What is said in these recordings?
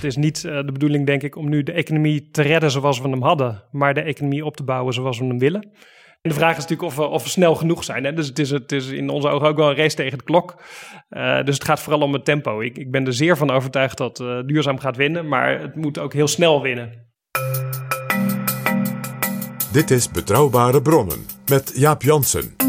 Het is niet eh, de bedoeling, denk ik, om nu de economie te redden zoals we hem hadden, maar de economie op te bouwen zoals we hem willen. En de vraag is natuurlijk of we, of snel genoeg zijn. Hè? Dus het is, het is in onze ogen ook wel een race tegen de klok. Eh, dus het gaat vooral om het tempo. Ik, ik ben er zeer van overtuigd dat eh, duurzaam gaat winnen, maar het moet ook heel snel winnen. Dit is Betrouwbare Bronnen met Jaap Jansen.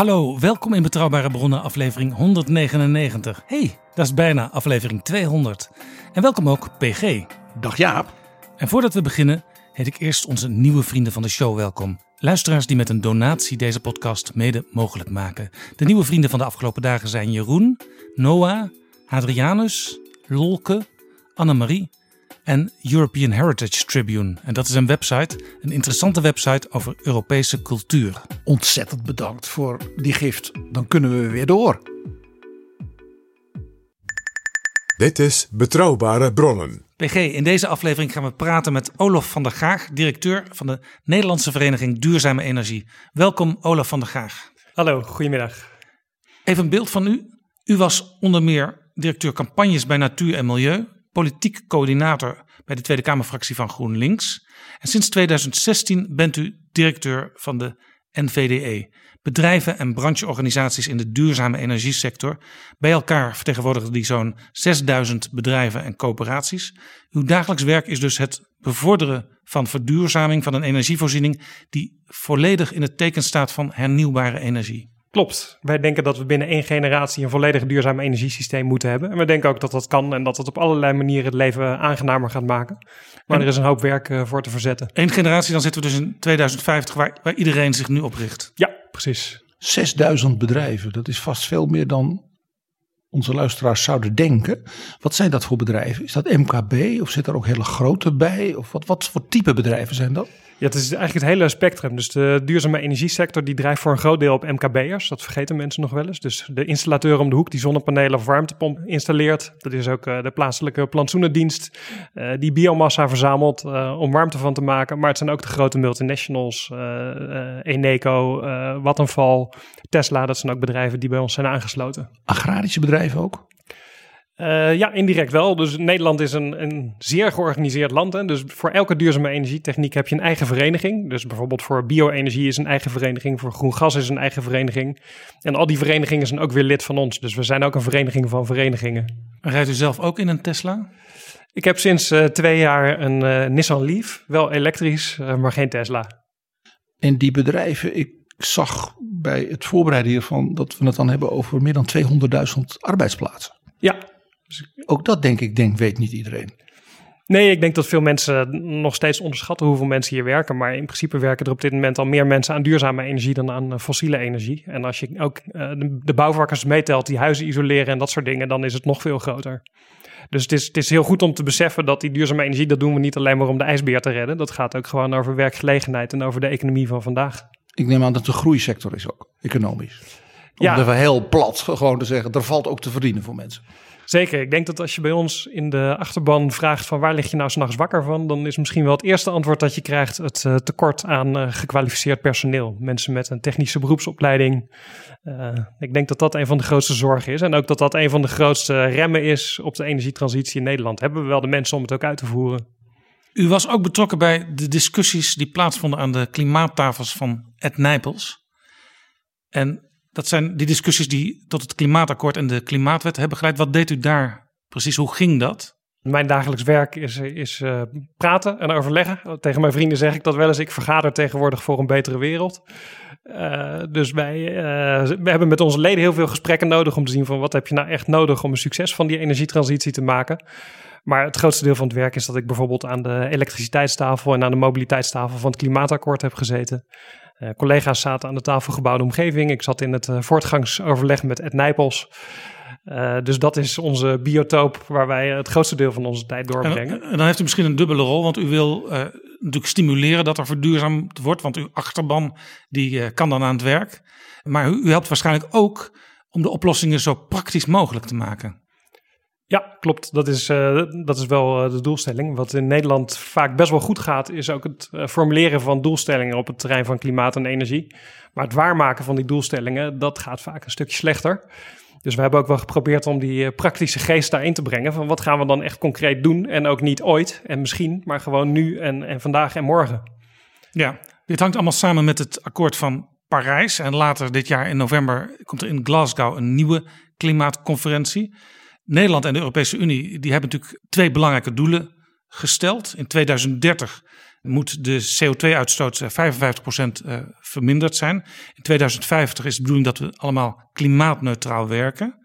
Hallo, welkom in Betrouwbare Bronnen, aflevering 199. hey, dat is bijna aflevering 200. En welkom ook PG. Dag Jaap. En voordat we beginnen, heet ik eerst onze nieuwe vrienden van de show welkom. Luisteraars die met een donatie deze podcast mede mogelijk maken. De nieuwe vrienden van de afgelopen dagen zijn Jeroen, Noah, Adrianus, Lolke, Annemarie en European Heritage Tribune. En dat is een website, een interessante website over Europese cultuur. Ontzettend bedankt voor die gift. Dan kunnen we weer door. Dit is Betrouwbare Bronnen. PG, in deze aflevering gaan we praten met Olaf van der Gaag, directeur van de Nederlandse Vereniging Duurzame Energie. Welkom, Olaf van der Gaag. Hallo, goedemiddag. Even een beeld van u. U was onder meer directeur campagnes bij Natuur en Milieu, politiek coördinator bij de Tweede Kamerfractie van GroenLinks. En sinds 2016 bent u directeur van de NVDE. Bedrijven en brancheorganisaties in de duurzame energiesector. Bij elkaar vertegenwoordigen die zo'n 6000 bedrijven en coöperaties. Uw dagelijks werk is dus het bevorderen van verduurzaming van een energievoorziening die volledig in het teken staat van hernieuwbare energie. Klopt. Wij denken dat we binnen één generatie een volledig duurzaam energiesysteem moeten hebben. En we denken ook dat dat kan en dat het op allerlei manieren het leven aangenamer gaat maken. Maar En- er is een hoop werk eh, voor te verzetten. Eén generatie, dan zitten we dus in 2050 waar, waar iedereen zich nu op richt. Ja, precies. 6000 bedrijven, dat is vast veel meer dan onze luisteraars zouden denken. Wat zijn dat voor bedrijven? Is dat MKB of zit er ook hele grote bij? Of wat, wat voor type bedrijven zijn dat? Ja, het is eigenlijk het hele spectrum. Dus de duurzame energiesector die drijft voor een groot deel op MKB'ers. Dat vergeten mensen nog wel eens. Dus de installateur om de hoek die zonnepanelen of warmtepomp installeert. Dat is ook eh, de plaatselijke plantsoenendienst eh, die biomassa verzamelt eh, om warmte van te maken. Maar het zijn ook de grote multinationals. Eneco, Vattenfall, Tesla. Dat zijn ook bedrijven die bij ons zijn aangesloten. Agrarische bedrijven ook? Eh, ja, indirect wel. Dus Nederland is een, een zeer georganiseerd land. Hè? Dus voor elke duurzame energietechniek heb je een eigen vereniging. Dus bijvoorbeeld voor bio-energie is een eigen vereniging. Voor groen gas is een eigen vereniging. En al die verenigingen zijn ook weer lid van ons. Dus we zijn ook een vereniging van verenigingen. Rijdt u zelf ook in een Tesla? Ik heb sinds eh, twee jaar een eh, Nissan Leaf. Wel elektrisch, maar geen Tesla. En die bedrijven, ik zag bij het voorbereiden hiervan dat we het dan hebben over meer dan 200.000 arbeidsplaatsen. Ja, Ook dat denk ik, denk, weet niet iedereen. Nee, ik denk dat veel mensen nog steeds onderschatten hoeveel mensen hier werken. Maar in principe werken er op dit moment al meer mensen aan duurzame energie dan aan eh, fossiele energie. En als je ook eh, de, de bouwvakkers meetelt die huizen isoleren en dat soort dingen, dan is het nog veel groter. Dus het is, het is heel goed om te beseffen dat die duurzame energie, dat doen we niet alleen maar om de ijsbeer te redden. Dat gaat ook gewoon over werkgelegenheid en over de economie van vandaag. Ik neem aan dat het een groeisector is ook, economisch. Om Ja. heel plat gewoon te zeggen, er valt ook te verdienen voor mensen. Zeker. Ik denk dat als je bij ons in de achterban vraagt van waar lig je nou s'nachts wakker van, dan is misschien wel het eerste antwoord dat je krijgt het uh, tekort aan uh, gekwalificeerd personeel. Mensen met een technische beroepsopleiding. Uh, ik denk dat dat een van de grootste zorgen is. En ook dat dat een van de grootste remmen is op de energietransitie in Nederland. Hebben we wel de mensen om het ook uit te voeren? U was ook betrokken bij de discussies die plaatsvonden aan de klimaattafels van Ed Nijpels. En dat zijn die discussies die tot het klimaatakkoord en de klimaatwet hebben geleid. Wat deed u daar precies? Hoe ging dat? Mijn dagelijks werk is, is uh, praten en overleggen. Tegen mijn vrienden zeg ik dat wel eens. Ik vergader tegenwoordig voor een betere wereld. Uh, dus wij uh, we hebben met onze leden heel veel gesprekken nodig om te zien van wat heb je nou echt nodig om een succes van die energietransitie te maken. Maar het grootste deel van het werk is dat ik bijvoorbeeld aan de elektriciteitstafel en aan de mobiliteitstafel van het klimaatakkoord heb gezeten. Uh, collega's zaten aan de tafel gebouwde omgeving. Ik zat in het uh, voortgangsoverleg met Ed Nijpels. Uh, dus dat is onze biotoop waar wij het grootste deel van onze tijd doorbrengen. En, en dan heeft u misschien een dubbele rol, want u wil natuurlijk stimuleren dat er verduurzaamd wordt. Want uw achterban die kan dan aan het werk. Maar u, u helpt waarschijnlijk ook om de oplossingen zo praktisch mogelijk te maken. Ja, klopt. Dat is, uh, dat is wel uh, de doelstelling. Wat in Nederland vaak best wel goed gaat, is ook het uh, formuleren van doelstellingen op het terrein van klimaat en energie. Maar het waarmaken van die doelstellingen, dat gaat vaak een stukje slechter. Dus we hebben ook wel geprobeerd om die praktische geest daarin te brengen. Van wat gaan we dan echt concreet doen? En ook niet ooit en misschien, maar gewoon nu en, en vandaag en morgen. Ja, dit hangt allemaal samen met het akkoord van Parijs. En later dit jaar in november komt er in Glasgow een nieuwe klimaatconferentie. Nederland en de Europese Unie die hebben natuurlijk twee belangrijke doelen gesteld. In 2030 moet de CO2-uitstoot 55% eh, verminderd zijn. In 2050 is de bedoeling dat we allemaal klimaatneutraal werken.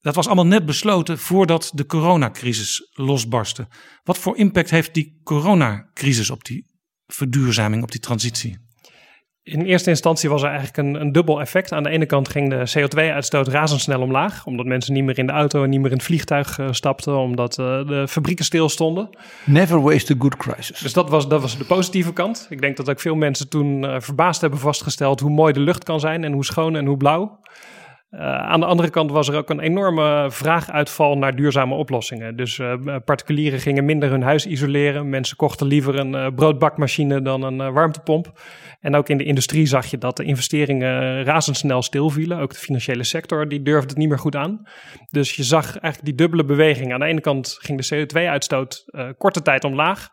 Dat was allemaal net besloten voordat de coronacrisis losbarstte. Wat voor impact heeft die coronacrisis op die verduurzaming, op die transitie? In eerste instantie was er eigenlijk een, een dubbel effect. Aan de ene kant ging de CO2-uitstoot razendsnel omlaag, omdat mensen niet meer in de auto en niet meer in het vliegtuig uh, stapten, omdat uh, de fabrieken stilstonden. Never waste a good crisis. Dus dat was, dat was de positieve kant. Ik denk dat ook veel mensen toen uh, verbaasd hebben vastgesteld hoe mooi de lucht kan zijn en hoe schoon en hoe blauw. Uh, aan de andere kant was er ook een enorme vraaguitval naar duurzame oplossingen. Dus uh, particulieren gingen minder hun huis isoleren. Mensen kochten liever een uh, broodbakmachine dan een warmtepomp. En ook in de industrie zag je dat de investeringen razendsnel stilvielen. Ook de financiële sector die durfde het niet meer goed aan. Dus je zag eigenlijk die dubbele beweging. Aan de ene kant ging de CO2-uitstoot korte tijd omlaag.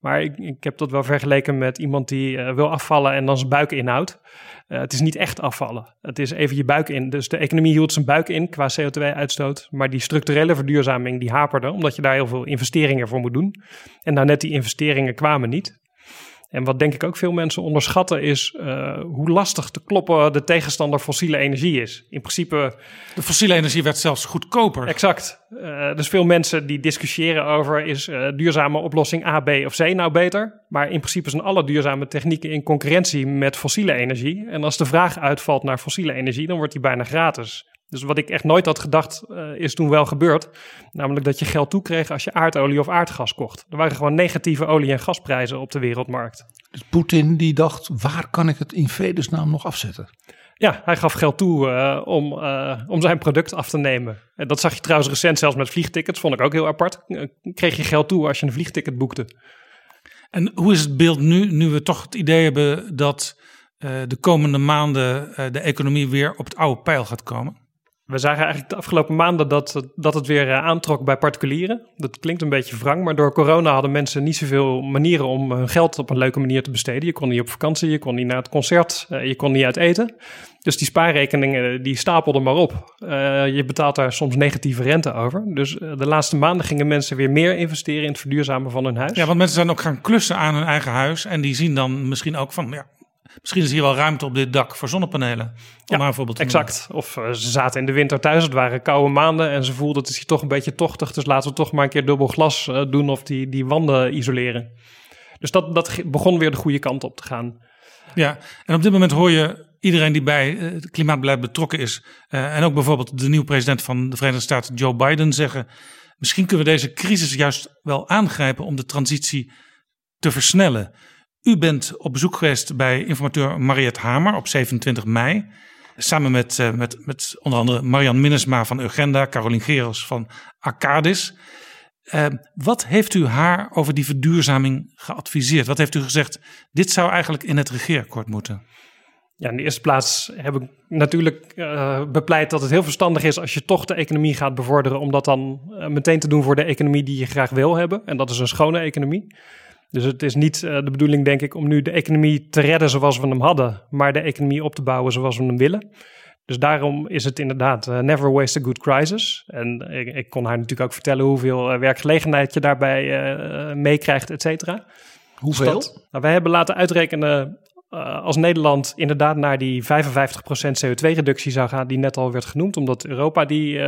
Maar ik, ik, heb dat wel vergeleken met iemand die uh, wil afvallen en dan zijn buik inhoudt. Uh, het is niet echt afvallen. Het is even je buik in. Dus de economie hield zijn buik in qua CO2-uitstoot. Maar die structurele verduurzaming die haperde, omdat je daar heel veel investeringen voor moet doen. En nou net die investeringen kwamen niet. En wat denk ik ook veel mensen onderschatten is uh, hoe lastig te kloppen de tegenstander fossiele energie is. In principe. De fossiele energie werd zelfs goedkoper. Exact. Uh, dus veel mensen die discussiëren over is uh, duurzame oplossing A, B of C nou beter. Maar in principe zijn alle duurzame technieken in concurrentie met fossiele energie. En als de vraag uitvalt naar fossiele energie, dan wordt die bijna gratis. Dus wat ik echt nooit had gedacht, uh, is toen wel gebeurd. Namelijk dat je geld toekreeg als je aardolie of aardgas kocht. Er waren gewoon negatieve olie- en gasprijzen op de wereldmarkt. Dus Poetin die dacht, waar kan ik het in vredesnaam nog afzetten? Ja, hij gaf geld toe uh, om, uh, om zijn product af te nemen. En dat zag je trouwens recent zelfs met vliegtickets, vond ik ook heel apart. Kreeg je geld toe als je een vliegticket boekte. En hoe is het beeld nu, nu we toch het idee hebben dat de komende maanden de economie weer op het oude pijl gaat komen? We zagen eigenlijk de afgelopen maanden dat, dat het weer aantrok bij particulieren. Dat klinkt een beetje wrang, maar door corona hadden mensen niet zoveel manieren om hun geld op een leuke manier te besteden. Je kon niet op vakantie, je kon niet naar het concert, je kon niet uit eten. Dus die spaarrekeningen die stapelden maar op. Je betaalt daar soms negatieve rente over. Dus de laatste maanden gingen mensen weer meer investeren in het verduurzamen van hun huis. Ja, want mensen zijn ook gaan klussen aan hun eigen huis. En die zien dan misschien ook van, ja, Misschien is hier wel ruimte op dit dak voor zonnepanelen. Ja, maar een voorbeeld te exact. Of uh, ze zaten in de winter thuis, het waren koude maanden en ze voelden het is hier toch een beetje tochtig. Dus laten we toch maar een keer dubbel glas uh, doen of die, die wanden isoleren. Dus dat, dat begon weer de goede kant op te gaan. Ja, en op dit moment hoor je iedereen die bij het klimaatbeleid betrokken is. Uh, en ook bijvoorbeeld de nieuwe president van de Verenigde Staten, Joe Biden, zeggen. Misschien kunnen we deze crisis juist wel aangrijpen om de transitie te versnellen. U bent op bezoek geweest bij informateur Mariette Hamer op 27 mei. Samen met, uh, met, met onder andere Marian Minnesma van Urgenda, Carolien Gerels van Arcadis. Uh, wat heeft u haar over die verduurzaming geadviseerd? Wat heeft u gezegd, dit zou eigenlijk in het regeerakkoord moeten? Ja, in de eerste plaats heb ik natuurlijk uh, bepleit dat het heel verstandig is als je toch de economie gaat bevorderen, om dat dan meteen te doen voor de economie die je graag wil hebben. En dat is een schone economie. Dus het is niet uh, de bedoeling, denk ik, om nu de economie te redden zoals we hem hadden, maar de economie op te bouwen zoals we hem willen. Dus daarom is het inderdaad uh, never waste a good crisis. En ik, ik, kon haar natuurlijk ook vertellen hoeveel uh, werkgelegenheid je daarbij meekrijgt, et cetera. Hoeveel? Dus dat, nou, wij hebben laten uitrekenen als Nederland inderdaad naar die 55% CO2-reductie zou gaan, die net al werd genoemd, omdat Europa die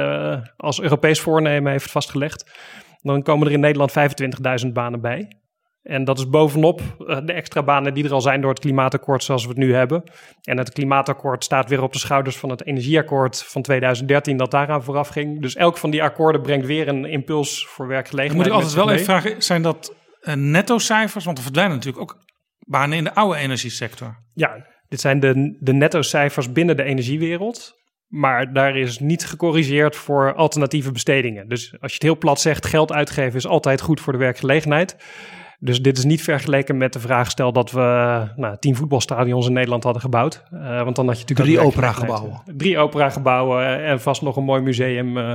als Europees voornemen heeft vastgelegd. Dan komen er in Nederland 25.000 banen bij. En dat is bovenop uh, de extra banen die er al zijn door het klimaatakkoord zoals we het nu hebben. En het klimaatakkoord staat weer op de schouders van het energieakkoord van 2013 dat daaraan vooraf ging. Dus elk van die akkoorden brengt weer een impuls voor werkgelegenheid. Dan moet ik altijd wel even vragen, zijn dat uh, netto-cijfers? Want er verdwijnen natuurlijk ook banen in de oude energiesector. Ja, dit zijn de, de netto-cijfers binnen de energiewereld. Maar daar is niet gecorrigeerd voor alternatieve bestedingen. Dus als je het heel plat zegt, geld uitgeven is altijd goed voor de werkgelegenheid. Dus dit is niet vergeleken met de vraag stel dat we nou, tien voetbalstadions in Nederland hadden gebouwd. Uh, want dan had je natuurlijk drie opera-gebouwen. Drie opera-gebouwen en vast nog een mooi museum. Uh,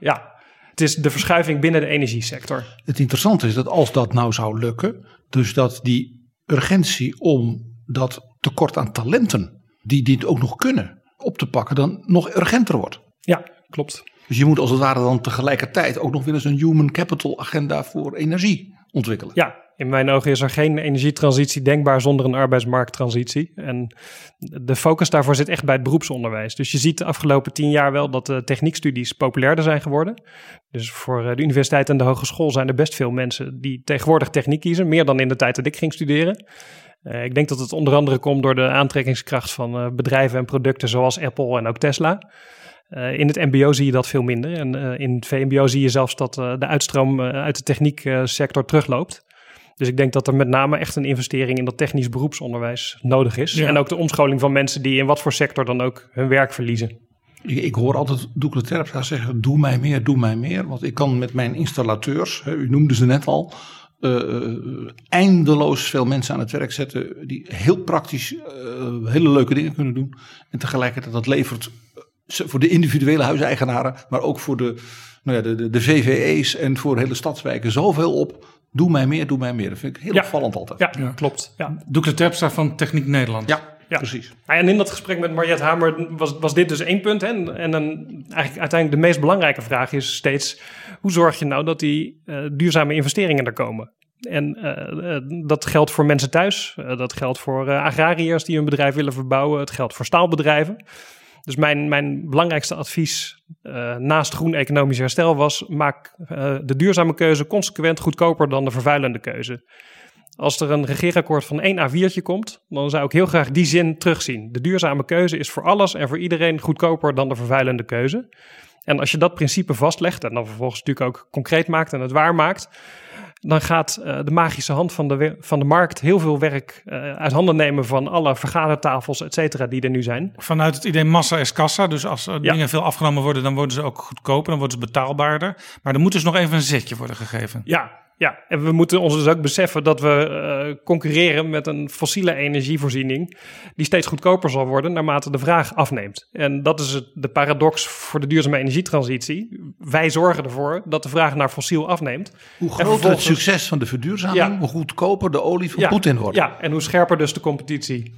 ja, het is de verschuiving binnen de energiesector. Het interessante is dat als dat nou zou lukken, dus dat die urgentie om dat tekort aan talenten, die dit ook nog kunnen, op te pakken, dan nog urgenter wordt. Ja, klopt. Dus je moet als het ware dan tegelijkertijd ook nog weer eens een human capital agenda voor energie ontwikkelen. Ja, in mijn ogen is er geen energietransitie denkbaar zonder een arbeidsmarkttransitie. En de focus daarvoor zit echt bij het beroepsonderwijs. Dus je ziet de afgelopen tien jaar wel dat de techniekstudies populairder zijn geworden. Dus voor de universiteit en de hogeschool zijn er best veel mensen die tegenwoordig techniek kiezen. Meer dan in de tijd dat ik ging studeren. Uh, ik denk dat het onder andere komt door de aantrekkingskracht van uh, bedrijven en producten zoals Apple en ook Tesla. Uh, in het MBO zie je dat veel minder. En uh, in het VMBO zie je zelfs dat uh, de uitstroom uit de technieksector terugloopt. Dus ik denk dat er met name echt een investering in dat technisch beroepsonderwijs nodig is. Ja. En ook de omscholing van mensen die in wat voor sector dan ook hun werk verliezen. Ik, ik hoor altijd Doekle Terpstra zeggen: Doe mij meer, doe mij meer. Want ik kan met mijn installateurs, hè, u noemde ze net al, eindeloos veel mensen aan het werk zetten. die heel praktisch hele leuke dingen kunnen doen. En tegelijkertijd dat levert voor de individuele huiseigenaren, maar ook voor de, nou ja, de, de, de VVE's en voor hele stadswijken zoveel op. Doe mij meer, doe mij meer. Dat vind ik heel ja. opvallend altijd. Ja, ja. klopt. Ja. Doekle Terpstra van Techniek Nederland. Ja, ja. precies. En in dat gesprek met Mariette Hamer was, was dit dus één punt. Hè? En, en dan eigenlijk uiteindelijk de meest belangrijke vraag is steeds... hoe zorg je nou dat die uh, duurzame investeringen er komen? En uh, uh, dat geldt voor mensen thuis. Uh, dat geldt voor agrariërs die hun bedrijf willen verbouwen. Het geldt voor staalbedrijven. Dus mijn, mijn belangrijkste advies uh, naast groen economisch herstel was: maak uh, de duurzame keuze consequent goedkoper dan de vervuilende keuze. Als er een regeerakkoord van één A4'tje komt, dan zou ik heel graag die zin terugzien. De duurzame keuze is voor alles en voor iedereen goedkoper dan de vervuilende keuze. En als je dat principe vastlegt en dan vervolgens natuurlijk ook concreet maakt en het waar maakt, dan gaat uh, de magische hand van de, van de markt heel veel werk uh, uit handen nemen van alle vergadertafels, et cetera, die er nu zijn. Vanuit het idee massa is kassa. Dus als ja. dingen veel afgenomen worden, dan worden ze ook goedkoper, dan worden ze betaalbaarder. Maar er moet dus nog even een zetje worden gegeven. Ja, ja, en we moeten ons dus ook beseffen dat we uh, concurreren met een fossiele energievoorziening die steeds goedkoper zal worden naarmate de vraag afneemt. En dat is het, de paradox voor de duurzame energietransitie. Wij zorgen ervoor dat de vraag naar fossiel afneemt. Hoe groter het succes van de verduurzaming, ja. hoe goedkoper de olie van ja, Poetin wordt. Ja, en hoe scherper dus de competitie.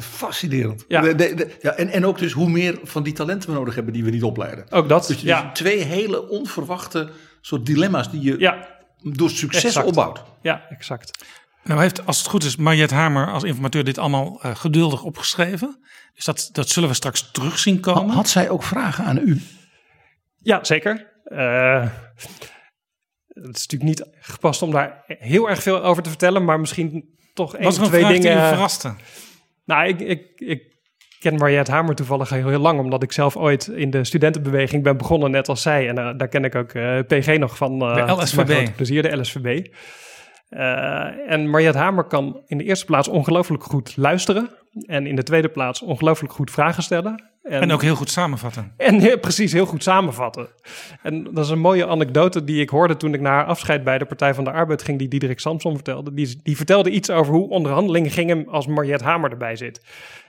Fascinerend. Ja. De, de, de, ja, en, en ook dus hoe meer van die talenten we nodig hebben die we niet opleiden. Ook dat. Dus, ja. twee hele onverwachte soort dilemma's die je ja door succes exact. opbouwt. Ja, exact. Nou heeft, als het goed is, Mariette Hamer als informateur dit allemaal uh, geduldig opgeschreven. Dus dat, dat zullen we straks terug zien komen. Had zij ook vragen aan u? Ja, zeker. Uh, het is natuurlijk niet gepast om daar heel erg veel over te vertellen, maar misschien toch één of twee vraag dingen. Die u verraste? Nou, ik, ik, ik ken Mariette Hamer toevallig heel, heel lang, omdat ik zelf ooit in de studentenbeweging ben begonnen, net als zij. En uh, daar ken ik ook uh, PG nog van. Uh, de LSVB. Plezier, de LSVB. en Mariette Hamer kan in de eerste plaats ongelooflijk goed luisteren. En in de tweede plaats ongelooflijk goed vragen stellen. En, ook heel goed samenvatten. En ja, precies, heel goed samenvatten. En dat is een mooie anekdote die ik hoorde toen ik naar haar afscheid bij de Partij van de Arbeid ging, die Diederik Samson vertelde. Die, die vertelde iets over hoe onderhandelingen gingen als Mariette Hamer erbij zit.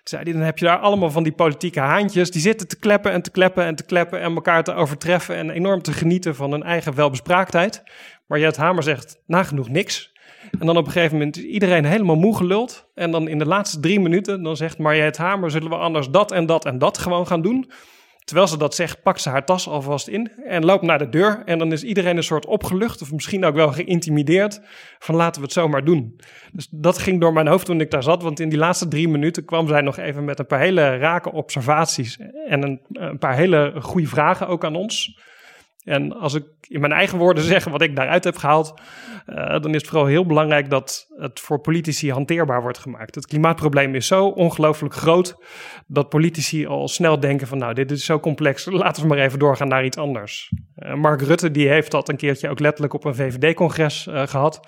Zei hij, dan heb je daar allemaal van die politieke haantjes, die zitten te kleppen en te kleppen en te kleppen en elkaar te overtreffen en enorm te genieten van hun eigen welbespraaktheid. Mariette Hamer zegt, nagenoeg niks. En dan op een gegeven moment is iedereen helemaal moe geluld. En dan in de laatste drie minuten, dan zegt Mariette Hamer, zullen we anders dat en dat en dat gewoon gaan doen? Terwijl ze dat zegt, pakt ze haar tas alvast in en loopt naar de deur. En dan is iedereen een soort opgelucht of misschien ook wel geïntimideerd van laten we het zomaar doen. Dus dat ging door mijn hoofd toen ik daar zat. Want in die laatste drie minuten kwam zij nog even met een paar hele rake observaties en een, een paar hele goede vragen ook aan ons. En als ik in mijn eigen woorden zeg wat ik daaruit heb gehaald, uh, dan is het vooral heel belangrijk dat het voor politici hanteerbaar wordt gemaakt. Het klimaatprobleem is zo ongelooflijk groot dat politici al snel denken van nou, dit is zo complex, laten we maar even doorgaan naar iets anders. Uh, Mark Rutte die heeft dat een keertje ook letterlijk op een VVD-congres uh, gehad.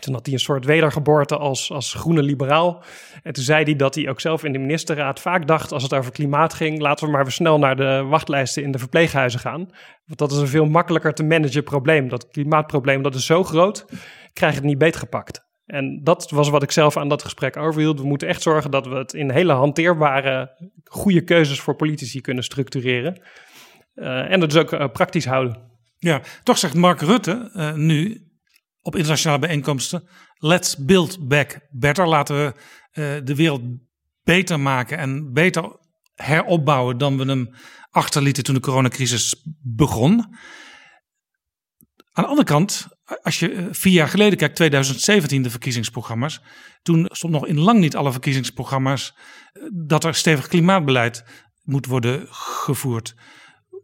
Toen had hij een soort wedergeboorte als, als groene liberaal. En toen zei hij dat hij ook zelf in de ministerraad vaak dacht als het over klimaat ging, laten we maar weer snel naar de wachtlijsten in de verpleeghuizen gaan. Want dat is een veel makkelijker te managen probleem. Dat klimaatprobleem dat is zo groot, krijg je het niet beetgepakt. En dat was wat ik zelf aan dat gesprek overhield. We moeten echt zorgen dat we het in hele hanteerbare, goede keuzes voor politici kunnen structureren. Uh, en dat dus ook uh, praktisch houden. Ja, toch zegt Mark Rutte uh, nu op internationale bijeenkomsten. Let's build back better. Laten we uh, de wereld beter maken en beter heropbouwen dan we hem achterlieten toen de coronacrisis begon. Aan de andere kant, als je vier jaar geleden kijkt, 2017 de verkiezingsprogramma's. Toen stond nog in lang niet alle verkiezingsprogramma's dat er stevig klimaatbeleid moet worden gevoerd.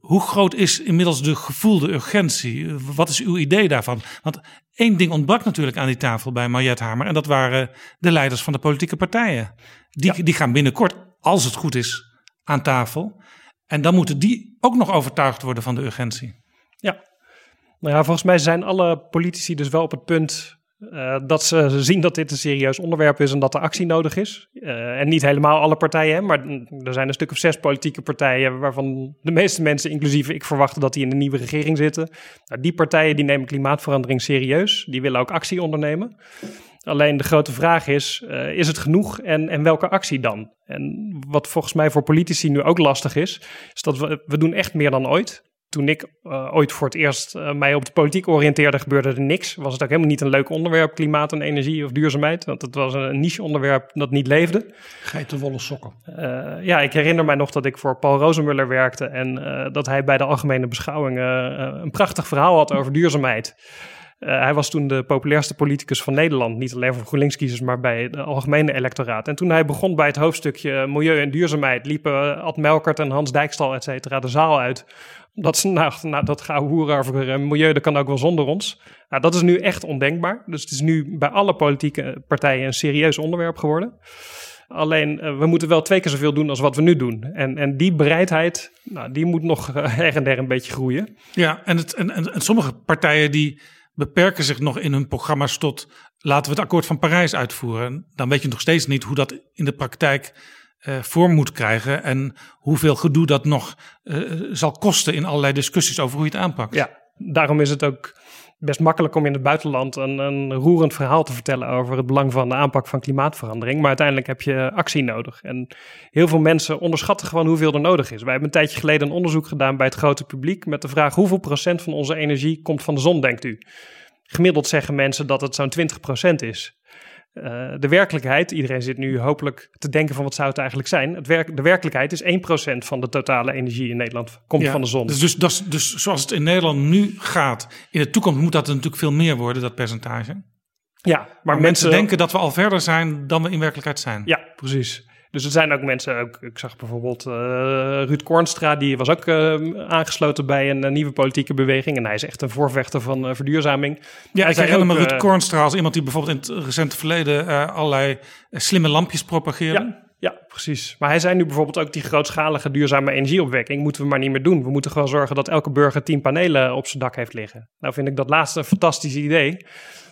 Hoe groot is inmiddels de gevoelde urgentie? Wat is uw idee daarvan? Want één ding ontbrak natuurlijk aan die tafel bij Mariette Hamer. En dat waren de leiders van de politieke partijen. Die, ja. die gaan binnenkort, als het goed is, aan tafel. En dan moeten die ook nog overtuigd worden van de urgentie. Ja, nou ja, volgens mij zijn alle politici dus wel op het punt uh, dat ze zien dat dit een serieus onderwerp is en dat er actie nodig is. Uh, en niet helemaal alle partijen, maar er zijn een stuk of zes politieke partijen waarvan de meeste mensen, inclusief ik, verwachten dat die in de nieuwe regering zitten. Nou, die partijen die nemen klimaatverandering serieus, die willen ook actie ondernemen. Alleen de grote vraag is, uh, is het genoeg en, en welke actie dan? En wat volgens mij voor politici nu ook lastig is, is dat we, we doen echt meer dan ooit toen ik uh, ooit voor het eerst uh, mij op de politiek oriënteerde, gebeurde er niks. Was het ook helemaal niet een leuk onderwerp, klimaat en energie of duurzaamheid. Want het was een niche onderwerp dat niet leefde. Geitenwolle sokken. Uh, ja, ik herinner mij nog dat ik voor Paul Rozenmuller werkte. En dat hij bij de algemene beschouwingen een prachtig verhaal had over duurzaamheid. Uh, hij was toen de populairste politicus van Nederland. Niet alleen voor GroenLinks-kiezers, maar bij het algemene electoraat. En toen hij begon bij het hoofdstukje milieu en duurzaamheid... liepen Ad Melkert en Hans Dijkstal, et cetera, de zaal uit dat ze nou, nou dat gaan hoeren over uh, milieu, dat kan ook wel zonder ons. Nou, dat is nu echt ondenkbaar. Dus het is nu bij alle politieke partijen een serieus onderwerp geworden. Alleen, uh, we moeten wel twee keer zoveel doen als wat we nu doen. En, en die bereidheid, nou, die moet nog uh, her en der een beetje groeien. Ja, en, het, en, en sommige partijen die beperken zich nog in hun programma's tot... laten we het akkoord van Parijs uitvoeren. Dan weet je nog steeds niet hoe dat in de praktijk vorm moet krijgen en hoeveel gedoe dat nog uh, zal kosten in allerlei discussies over hoe je het aanpakt. Ja, daarom is het ook best makkelijk om in het buitenland een, een roerend verhaal te vertellen over het belang van de aanpak van klimaatverandering. Maar uiteindelijk heb je actie nodig. En heel veel mensen onderschatten gewoon hoeveel er nodig is. Wij hebben een tijdje geleden een onderzoek gedaan bij het grote publiek met de vraag hoeveel procent van onze energie komt van de zon, denkt u? Gemiddeld zeggen mensen dat het zo'n 20 procent is. Uh, de werkelijkheid, iedereen zit nu hopelijk te denken van wat zou het eigenlijk zijn. Het werk, de werkelijkheid is 1% van de totale energie in Nederland komt ja, van de zon. Dus, dus, dus, dus zoals het in Nederland nu gaat, in de toekomst moet dat natuurlijk veel meer worden, dat percentage. Ja, maar, maar mensen denken dat we al verder zijn dan we in werkelijkheid zijn. Ja, precies. Dus er zijn ook mensen, ook, ik zag bijvoorbeeld uh, Ruud Kornstra, die was ook uh, aangesloten bij een, een, nieuwe politieke beweging. En hij is echt een voorvechter van uh, verduurzaming. Ja, hij ik herinner me Ruud Kornstra als iemand die bijvoorbeeld in het recente verleden allerlei slimme lampjes propageerde. Ja. Ja, precies. Maar hij zei nu bijvoorbeeld ook die grootschalige duurzame energieopwekking moeten we maar niet meer doen. We moeten gewoon zorgen dat elke burger tien panelen op zijn dak heeft liggen. Nou vind ik dat laatste een fantastisch idee.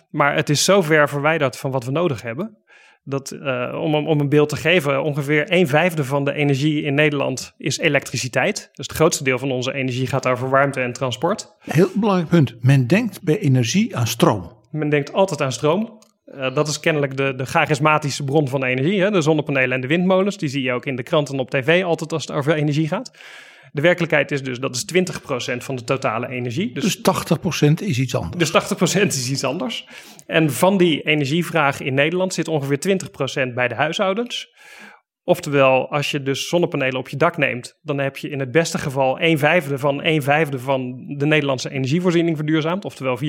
Maar het is zo ver verwijderd van wat we nodig hebben. Dat, uh, om, om een beeld te geven, ongeveer een vijfde van de energie in Nederland is elektriciteit. Dus het grootste deel van onze energie gaat over warmte en transport. Heel belangrijk punt. Men denkt bij energie aan stroom. Men denkt altijd aan stroom. Uh, dat is kennelijk de, de charismatische bron van energie. Hè? De zonnepanelen en de windmolens. Die zie je ook in de kranten en op tv altijd als het over energie gaat. De werkelijkheid is dus dat is 20% van de totale energie. Dus, dus 80% is iets anders. Dus 80% is iets anders. En van die energievraag in Nederland zit ongeveer 20% bij de huishoudens. Oftewel, als je dus zonnepanelen op je dak neemt, dan heb je in het beste geval 1 vijfde van 1 vijfde van de Nederlandse energievoorziening verduurzaamd, oftewel 4%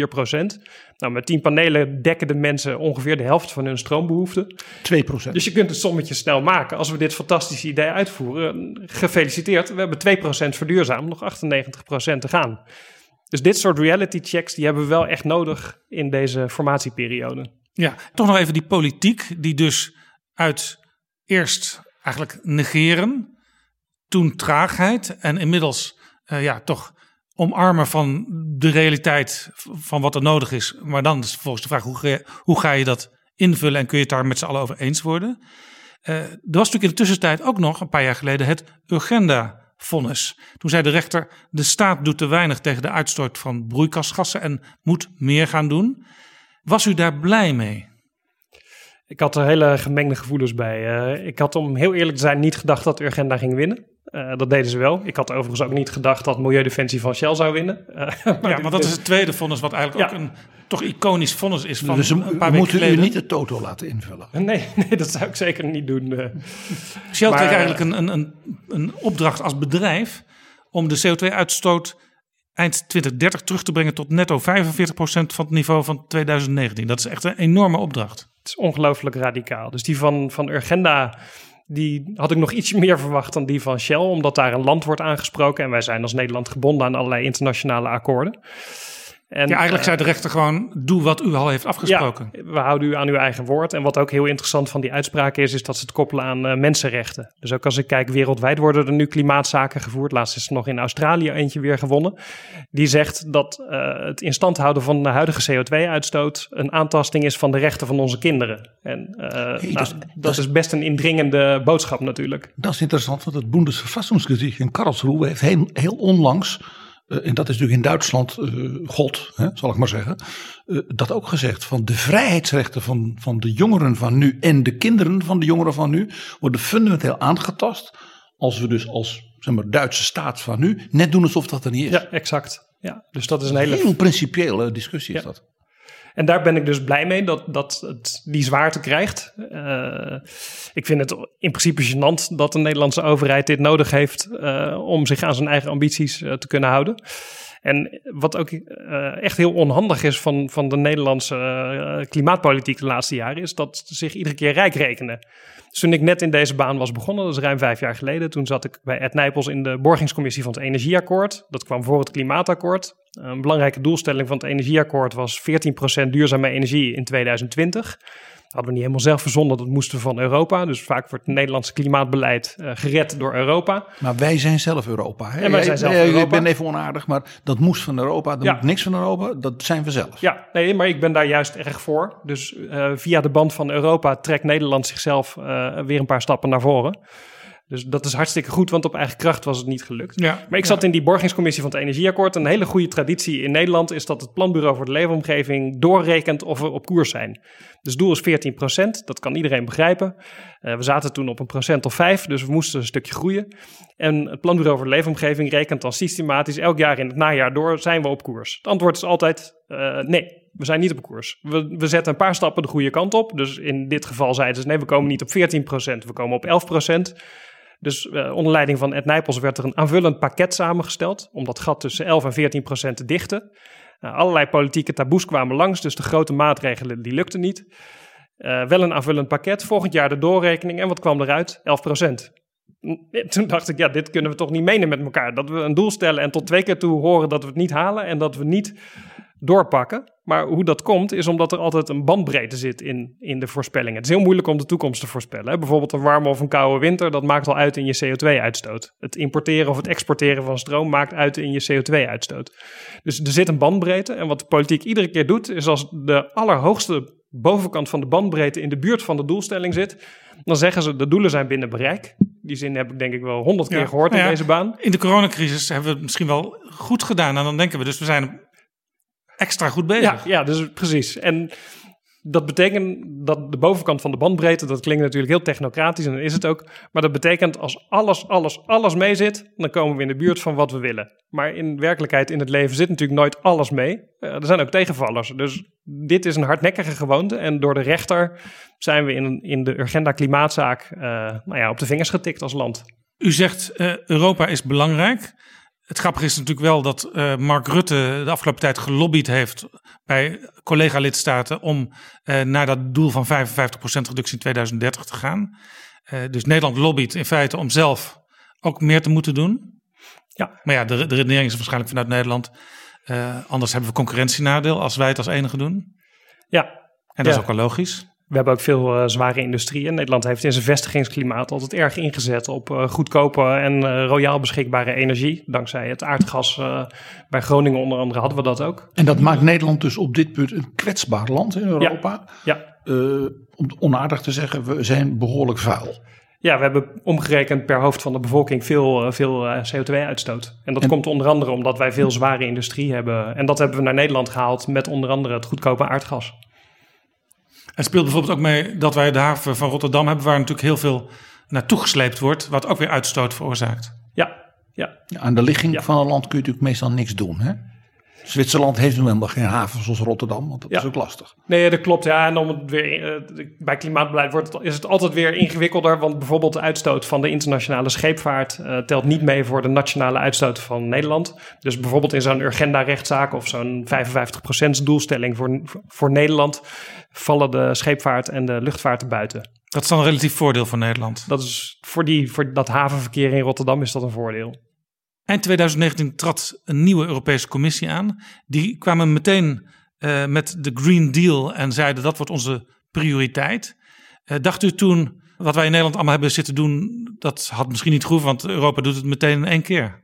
Nou, met 10 panelen dekken de mensen ongeveer de helft van hun stroombehoeften. 2% Dus je kunt het sommetje snel maken. Als we dit fantastische idee uitvoeren, gefeliciteerd, we hebben 2% verduurzaamd, nog 98% te gaan. Dus dit soort reality checks, die hebben we wel echt nodig in deze formatieperiode. Ja, toch nog even die politiek, die dus uit eerst eigenlijk negeren, toen traagheid en inmiddels uh, ja, toch omarmen van de realiteit van wat er nodig is. Maar dan is volgens de vraag, hoe ga je, hoe ga je dat invullen en kun je het daar met z'n allen over eens worden? Uh, er was natuurlijk in de tussentijd ook nog, een paar jaar geleden, het Urgenda-vonnis. Toen zei de rechter, de staat doet te weinig tegen de uitstoot van broeikasgassen en moet meer gaan doen. Was u daar blij mee? Ik had er hele gemengde gevoelens bij. Uh, ik had om heel eerlijk te zijn niet gedacht dat Urgenda ging winnen. Uh, dat deden ze wel. Ik had overigens ook niet gedacht dat Milieudefensie van Shell zou winnen. Uh, maar ja, maar dat is het tweede vonnis wat eigenlijk ook een toch iconisch vonnis is van dus een paar weken geleden. moeten u niet de toto laten invullen? Nee, nee dat zou ik zeker niet doen. Shell kreeg eigenlijk een, een, een, een opdracht als bedrijf om de CO2-uitstoot eind 2030 terug te brengen tot netto 45% van het niveau van 2019. Dat is echt een enorme opdracht. Het is ongelooflijk radicaal. Dus die van, van Urgenda, die had ik nog iets meer verwacht dan die van Shell, omdat daar een land wordt aangesproken en wij zijn als Nederland gebonden aan allerlei internationale akkoorden. En, ja, eigenlijk zei de rechter gewoon: doe wat u al heeft afgesproken. Ja, we houden u aan uw eigen woord. En wat ook heel interessant van die uitspraak is, is dat ze het koppelen aan uh, mensenrechten. Dus ook als ik kijk, wereldwijd worden er nu klimaatzaken gevoerd. Laatst is er nog in Australië eentje weer gewonnen. Die zegt dat uh, het in stand houden van de huidige CO2-uitstoot een aantasting is van de rechten van onze kinderen. En uh, hey, nou, dat, dat, is best een indringende boodschap natuurlijk. Dat is interessant, want het Bundesverfassungsgericht in Karlsruhe heeft heel, heel onlangs en dat is natuurlijk in Duitsland uh, God, hè, zal ik maar zeggen, uh, dat ook gezegd van de vrijheidsrechten van, van de jongeren van nu en de kinderen van de jongeren van nu worden fundamenteel aangetast als we dus als zeg maar, Duitse staat van nu net doen alsof dat er niet is. Ja, exact. Ja, dus dat is een hele... Heel principiële discussie is ja. dat. En daar ben ik dus blij mee dat, dat het die zwaarte krijgt. Uh, ik vind het in principe gênant dat de Nederlandse overheid dit nodig heeft uh, om zich aan zijn eigen ambities uh, te kunnen houden. En wat ook echt heel onhandig is van, van de Nederlandse klimaatpolitiek de laatste jaren, is dat ze zich iedere keer rijk rekenen. Toen ik net in deze baan was begonnen, dat is ruim vijf jaar geleden, toen zat ik bij Ed Nijpels in de borgingscommissie van het Energieakkoord. Dat kwam voor het Klimaatakkoord. Een belangrijke doelstelling van het Energieakkoord was 14% duurzame energie in 2020 hadden we niet helemaal zelf verzonnen, dat moesten we van Europa. Dus vaak wordt het Nederlandse klimaatbeleid uh, gered door Europa. Maar wij zijn zelf Europa. Hè? Ja, wij zijn zelf Europa. Ik ben even onaardig, maar dat moest van Europa. Er Ja. moet niks van Europa, dat zijn we zelf. Ja, nee, maar ik ben daar juist erg voor. Dus uh, via de band van Europa trekt Nederland zichzelf uh, weer een paar stappen naar voren. Dus dat is hartstikke goed, want op eigen kracht was het niet gelukt. Ja, Maar ik zat in die borgingscommissie van het Energieakkoord. Een hele goede traditie in Nederland is dat het Planbureau voor de Leefomgeving doorrekent of we op koers zijn. Dus het doel is 14% dat kan iedereen begrijpen. Uh, we zaten toen op een procent of vijf, dus we moesten een stukje groeien. En het Planbureau voor de Leefomgeving rekent dan systematisch elk jaar in het najaar door, zijn we op koers? Het antwoord is altijd uh, nee. We zijn niet op koers. We, we zetten een paar stappen de goede kant op. Dus in dit geval zeiden ze: nee, we komen niet op 14% we komen op 11 dus uh, onder leiding van Ed Nijpels werd er een aanvullend pakket samengesteld om dat gat tussen 11 en 14 procent te dichten. Uh, allerlei politieke taboes kwamen langs, dus de grote maatregelen die lukten niet. Uh, wel een aanvullend pakket, volgend jaar de doorrekening en wat kwam eruit? 11 procent. Toen dacht ik, ja, dit kunnen we toch niet menen met elkaar. Dat we een doel stellen en tot twee keer toe horen dat we het niet halen en dat we niet doorpakken. Maar hoe dat komt, is omdat er altijd een bandbreedte zit in, in de voorspellingen. Het is heel moeilijk om de toekomst te voorspellen. Hè? Bijvoorbeeld een warme of een koude winter, dat maakt al uit in je CO2-uitstoot. Het importeren of het exporteren van stroom maakt uit in je CO2-uitstoot. Dus er zit een bandbreedte. En wat de politiek iedere keer doet, is als de allerhoogste bovenkant van de bandbreedte in de buurt van de doelstelling zit, dan zeggen ze de doelen zijn binnen bereik. Die zin heb ik denk ik wel honderd keer gehoord in ja, deze baan. In de coronacrisis hebben we het misschien wel goed gedaan. En dan denken we dus, we zijn extra goed bezig. Ja, ja, dus precies. En dat betekent dat de bovenkant van de bandbreedte, dat klinkt natuurlijk heel technocratisch en dat is het ook. Maar dat betekent als alles, alles, alles mee zit, dan komen we in de buurt van wat we willen. Maar in werkelijkheid, in het leven zit natuurlijk nooit alles mee. Eh, er zijn ook tegenvallers. Dus dit is een hardnekkige gewoonte. En door de rechter zijn we in, in de Urgenda Klimaatzaak eh, nou ja, op de vingers getikt als land. U zegt eh, Europa is belangrijk. Het grappige is natuurlijk wel dat eh, Mark Rutte de afgelopen tijd gelobbyd heeft bij collega-lidstaten om eh, naar dat doel van 55% reductie in 2030 te gaan. Eh, dus Nederland lobbyt in feite om zelf ook meer te moeten doen. Ja. Maar ja, de, de redenering is waarschijnlijk vanuit Nederland. anders hebben we concurrentienadeel als wij het als enige doen. Ja, En dat Ja. is ook wel logisch. We hebben ook veel eh, zware industrieën. Nederland heeft in zijn vestigingsklimaat altijd erg ingezet op eh, goedkope en eh, royaal beschikbare energie. Dankzij het aardgas bij Groningen onder andere hadden we dat ook. En dat maakt Nederland dus op dit punt een kwetsbaar land in Europa. Ja, Eh, om onaardig te zeggen, we zijn behoorlijk vuil. ja we hebben omgerekend per hoofd van de bevolking veel, veel eh, CO2-uitstoot. En dat En- komt onder andere omdat wij veel zware industrie hebben. En dat hebben we naar Nederland gehaald met onder andere het goedkope aardgas. Het speelt bijvoorbeeld ook mee dat wij de haven van Rotterdam hebben, waar natuurlijk heel veel naartoe gesleept wordt, wat ook weer uitstoot veroorzaakt. Ja, ja. Ja, aan de ligging Ja. van een land kun je natuurlijk meestal niks doen. Hè? Zwitserland heeft nu helemaal geen haven zoals Rotterdam, want dat Ja. is ook lastig. Nee, dat klopt. Ja, en om het weer, eh, bij klimaatbeleid wordt het, is het altijd weer ingewikkelder. Want bijvoorbeeld de uitstoot van de internationale scheepvaart eh, telt niet mee voor de nationale uitstoot van Nederland. Dus bijvoorbeeld in zo'n Urgenda-rechtszaak of zo'n 55% doelstelling voor, voor Nederland vallen de scheepvaart en de luchtvaart er buiten. Dat is dan een relatief voordeel voor Nederland. Dat is voor, die, voor dat havenverkeer in Rotterdam is dat een voordeel. Eind 2019 trad een nieuwe Europese Commissie aan. Die kwamen meteen eh, met de Green Deal en zeiden dat wordt onze prioriteit. Eh, dacht u toen, wat wij in Nederland allemaal hebben zitten doen, dat had misschien niet goed, want Europa doet het meteen in één keer.